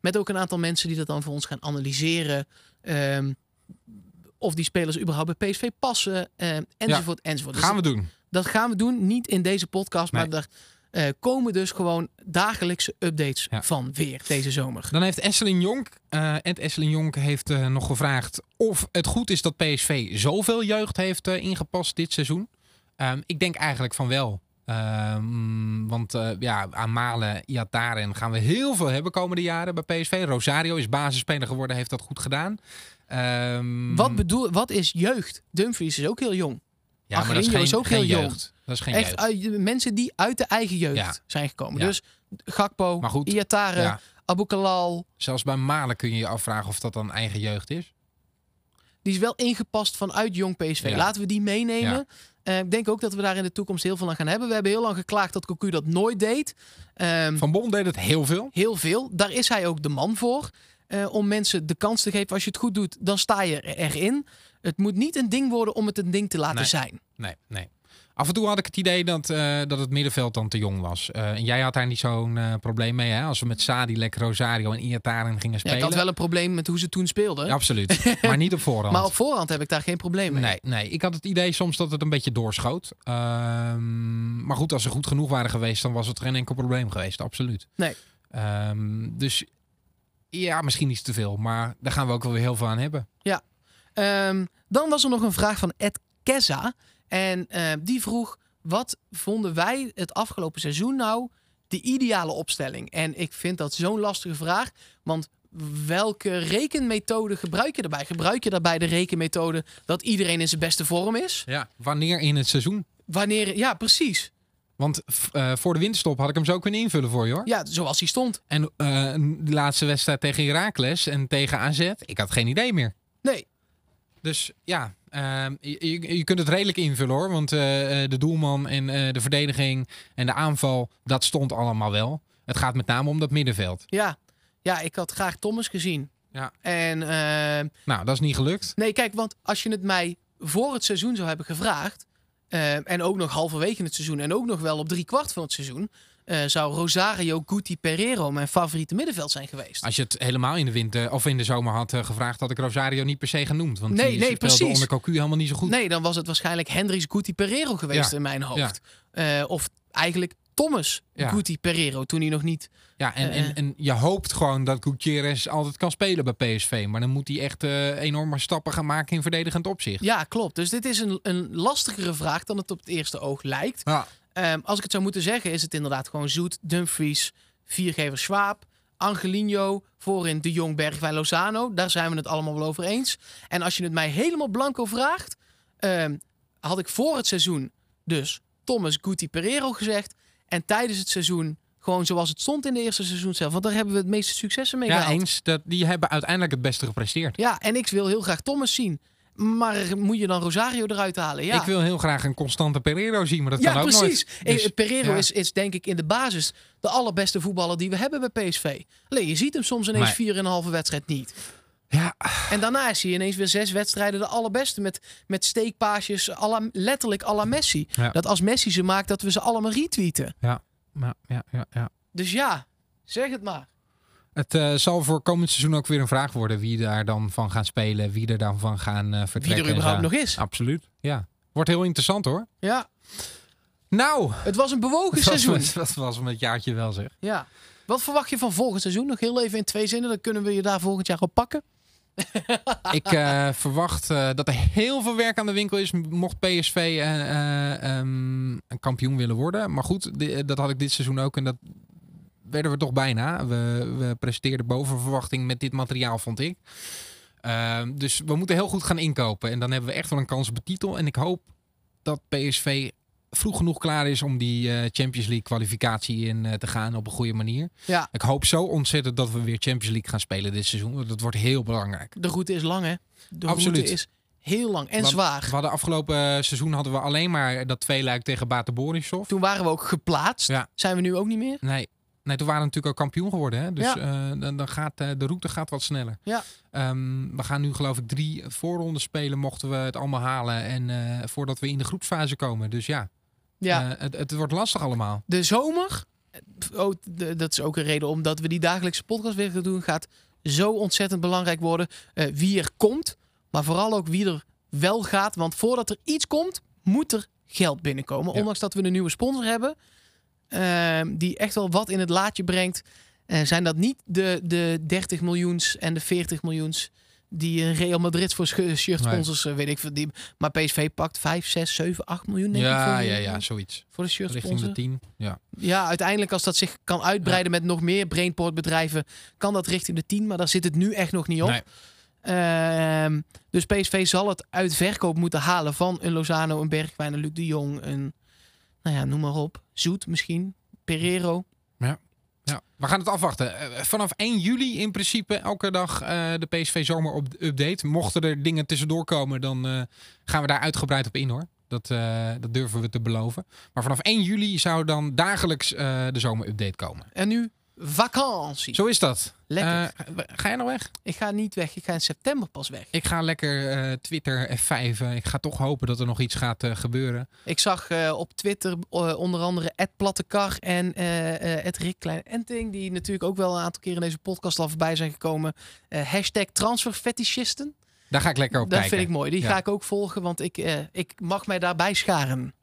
Met ook een aantal mensen die dat dan voor ons gaan analyseren. Ehm, of die spelers überhaupt bij PSV passen. ehm, enzovoort, enzovoort. Dus Gaan we doen. Dat gaan we doen. Niet in deze podcast, Nee. maar er eh, komen dus gewoon dagelijkse updates Ja. van weer deze zomer. Dan heeft Esselin Jonk, eh Ed Esselin Jonk heeft eh, nog gevraagd of het goed is dat PSV zoveel jeugd heeft ingepast dit seizoen. Ehm, ik denk eigenlijk van wel. Ehm, want eh, ja, aan Malen, Iataren gaan we heel veel hebben komende jaren bij PSV. Rosario is basisspeler geworden, heeft dat goed gedaan. Ehm, Wat, bedoel, wat is jeugd? Dumfries is ook heel jong. ja, maar dat is geen, is ook geen heel jong. jeugd. Dat is geen Echt jeugd. mensen die uit de eigen jeugd Ja. zijn gekomen. Ja. Dus Gakpo, Iataren, Ja. Abu Kalal. Zelfs bij Malen kun je je afvragen of dat dan eigen jeugd is. Die is wel ingepast vanuit jong PSV. Ja. Laten we die meenemen. Eh, ik denk ook dat we daar in de toekomst heel veel aan gaan hebben. We hebben heel lang geklaagd dat Cocu dat nooit deed. Ehm, Van Bommel deed het heel veel. heel veel. Daar is hij ook de man voor. eh, om mensen de kans te geven. Als je het goed doet, dan sta je er- erin. Het moet niet een ding worden om het een ding te laten Nee. zijn. Nee, nee. Af en toe had ik het idee dat, eh, dat het middenveld dan te jong was. Eh, en jij had daar niet zo'n eh, probleem mee, hè? Als we met Sadilek, Rosario en Iataren gingen Ja, spelen. ik had wel een probleem met hoe ze toen speelden. Ja, absoluut. maar niet op voorhand. maar op voorhand heb ik daar geen probleem mee. Nee, nee, ik had het idee soms dat het een beetje doorschoot. Ehm, maar goed, als ze goed genoeg waren geweest, dan was het geen enkel probleem geweest. Absoluut. Nee. Ehm, dus ja, misschien iets te veel. Maar daar gaan we ook wel weer heel veel aan hebben. Ehm, dan was er nog een vraag van Ed Keza. En eh, die vroeg: wat vonden wij het afgelopen seizoen nou de ideale opstelling? En ik vind dat zo'n lastige vraag. Want welke rekenmethode gebruik je daarbij? Gebruik je daarbij de rekenmethode dat iedereen in zijn beste vorm is? Ja, wanneer in het seizoen? Wanneer, ja, precies. Want eh, voor de winterstop had ik hem zo kunnen invullen voor je hoor. Ja, zoals hij stond. En eh, de laatste wedstrijd tegen Heracles en tegen AZ, ik had geen idee meer. Nee, Dus ja, ehm, je, kunt het redelijk invullen hoor. Want eh, eh, de doelman en eh, de verdediging en de aanval, dat stond allemaal wel. Het gaat met name om dat middenveld. ja. Ja, ik had graag Thomas gezien. Ja. En eh, Nou, dat is niet gelukt. nee, kijk, want als je het mij voor het seizoen zou hebben gevraagd... eh, en ook nog halverwege het seizoen en ook nog wel op drie kwart van het seizoen... eh, zou Rosario Guti Pereiro mijn favoriete middenveld zijn geweest. Als je het helemaal in de winter of in de zomer had eh, gevraagd, had ik Rosario niet per se genoemd. Want Nee, die nee, precies. onder Cocu helemaal niet zo goed. Nee, dan was het waarschijnlijk Hendrix Guti Pereiro geweest Ja. in mijn hoofd. Eh, of eigenlijk Thomas Ja. Guti Pereiro, toen hij nog niet... Ja, en, en, en je hoopt gewoon dat Gutierrez altijd kan spelen bij PSV. Maar dan moet hij echt enorme stappen gaan maken in verdedigend opzicht. Ja, klopt. Dus dit is een, een lastigere vraag dan het op het eerste oog lijkt. Ja. Ehm, als ik het zou moeten zeggen, is het inderdaad gewoon Zoet, Dumfries, viergever Schwab, Angelino, voorin De Jong, Bergwijn, Lozano. Daar zijn we het allemaal wel over eens. En als je het mij helemaal blanco vraagt, ehm, had ik voor het seizoen dus Thomas Guti Pereiro gezegd. En tijdens het seizoen gewoon zoals het stond in de eerste seizoen zelf. Want daar hebben we het meeste successen mee Ja, gehaald. eens. Dat, die hebben uiteindelijk het beste gepresteerd. Ja, en ik wil heel graag Thomas zien. Maar moet je dan Rosario eruit halen? Ja. Ik wil heel graag een constante Pereiro zien, maar dat Ja, kan ook precies. nooit. Dus, Eh, Pereiro ja. is, is denk ik in de basis de allerbeste voetballer die we hebben bij PSV. Alleen je ziet hem soms ineens Maar- vier en een halve wedstrijd niet. Ja, En daarna is hij ineens weer zes wedstrijden de allerbeste. Met, met steekpaasjes, à la- letterlijk à la Messi. Ja. Dat als Messi ze maakt, dat we ze allemaal retweeten. ja, ja, ja, ja, ja. Dus ja, zeg het maar. Het eh, zal voor komend seizoen ook weer een vraag worden wie daar dan van gaan spelen, wie er dan van gaan Wie vertrekken. er en überhaupt nog is. Absoluut, ja. Wordt heel interessant hoor. Ja, Nou, het was een bewogen dat was, seizoen. dat was met jaartje wel zeg. Ja. Wat verwacht je van volgend seizoen? Nog heel even in twee zinnen. Dan kunnen we je daar volgend jaar op pakken. Ik eh, verwacht dat er heel veel werk aan de winkel is. Mocht PSV eh, eh, ehm, een kampioen willen worden. Maar goed, dat had ik dit seizoen ook. En dat werden we toch bijna. We, we presteerden boven verwachting met dit materiaal, vond ik. Ehm, dus we moeten heel goed gaan inkopen. En dan hebben we echt wel een kans op de titel. En ik hoop dat PSV vroeg genoeg klaar is om die eh, Champions League kwalificatie in eh, te gaan op een goede manier. Ja, Ik hoop zo ontzettend dat we weer Champions League gaan spelen dit seizoen. Dat wordt heel belangrijk. de route is lang hè. De Absoluut. route is heel lang en zwaar. We hadden afgelopen eh, seizoen hadden we alleen maar dat tweeluik tegen Bate Borisov. Toen waren we ook geplaatst. Ja. Zijn we nu ook niet meer? Nee, nee, toen waren we natuurlijk ook kampioen geworden. Hè? Dus Ja. eh, dan, dan gaat eh, de route gaat wat sneller. Ja. Ehm, we gaan nu geloof ik drie voorronden spelen mochten we het allemaal halen. En eh, voordat we in de groepsfase komen. Dus ja, Ja. het, het wordt lastig allemaal. de zomer, oh, de- dat is ook een reden omdat we die dagelijkse podcast weer gaan doen, gaat zo ontzettend belangrijk worden. Wie er komt, maar vooral ook wie er wel gaat. Want voordat er iets komt, moet er geld binnenkomen. Ja. Ondanks dat we een nieuwe sponsor hebben, ehm, die echt wel wat in het laadje brengt, eh, zijn dat niet de, de 30 miljoens en de 40 miljoens die Real Madrid voor shirt sponsors, eh, weet ik veel. Die, maar PSV pakt 5, 6, 7, 8 miljoen denk ik Ja, voor, ja, ja, zoiets. voor de shirt Richting de tien. Ja. Ja, uiteindelijk als dat zich kan uitbreiden met nog meer Brainport bedrijven, kan dat richting de 10, maar daar zit het nu echt nog niet op. Nee. Ehm, dus PSV zal het uit verkoop moeten halen van een Lozano, een Bergwijn, een Luc de Jong, een, nou ja, noem maar op, Zoet misschien, Pereiro. Ja, we gaan het afwachten. Eh, vanaf 1 juli in principe elke dag eh, de PSV zomer op update. Mochten er dingen tussendoor komen, dan eh, gaan we daar uitgebreid op in hoor. Dat, eh, dat durven we te beloven. Maar vanaf 1 juli zou dan dagelijks eh, de zomerupdate komen. En nu vakantie. Zo is dat. Lekker. Eh, ga jij nog weg? Ik ga niet weg, ik ga in september pas weg. Ik ga lekker eh, Twitter F5. eh, ik ga toch hopen dat er nog iets gaat gebeuren. Ik zag op Twitter onder andere Ed Plattekar en Ed Rick Klein Enting, die natuurlijk ook wel een aantal keer in deze podcast al voorbij zijn gekomen. Hashtag transferfetischisten. Daar ga ik lekker op dat kijken. vind ik mooi. Die Ja. ga ik ook volgen, want ik, ik mag mij daarbij scharen.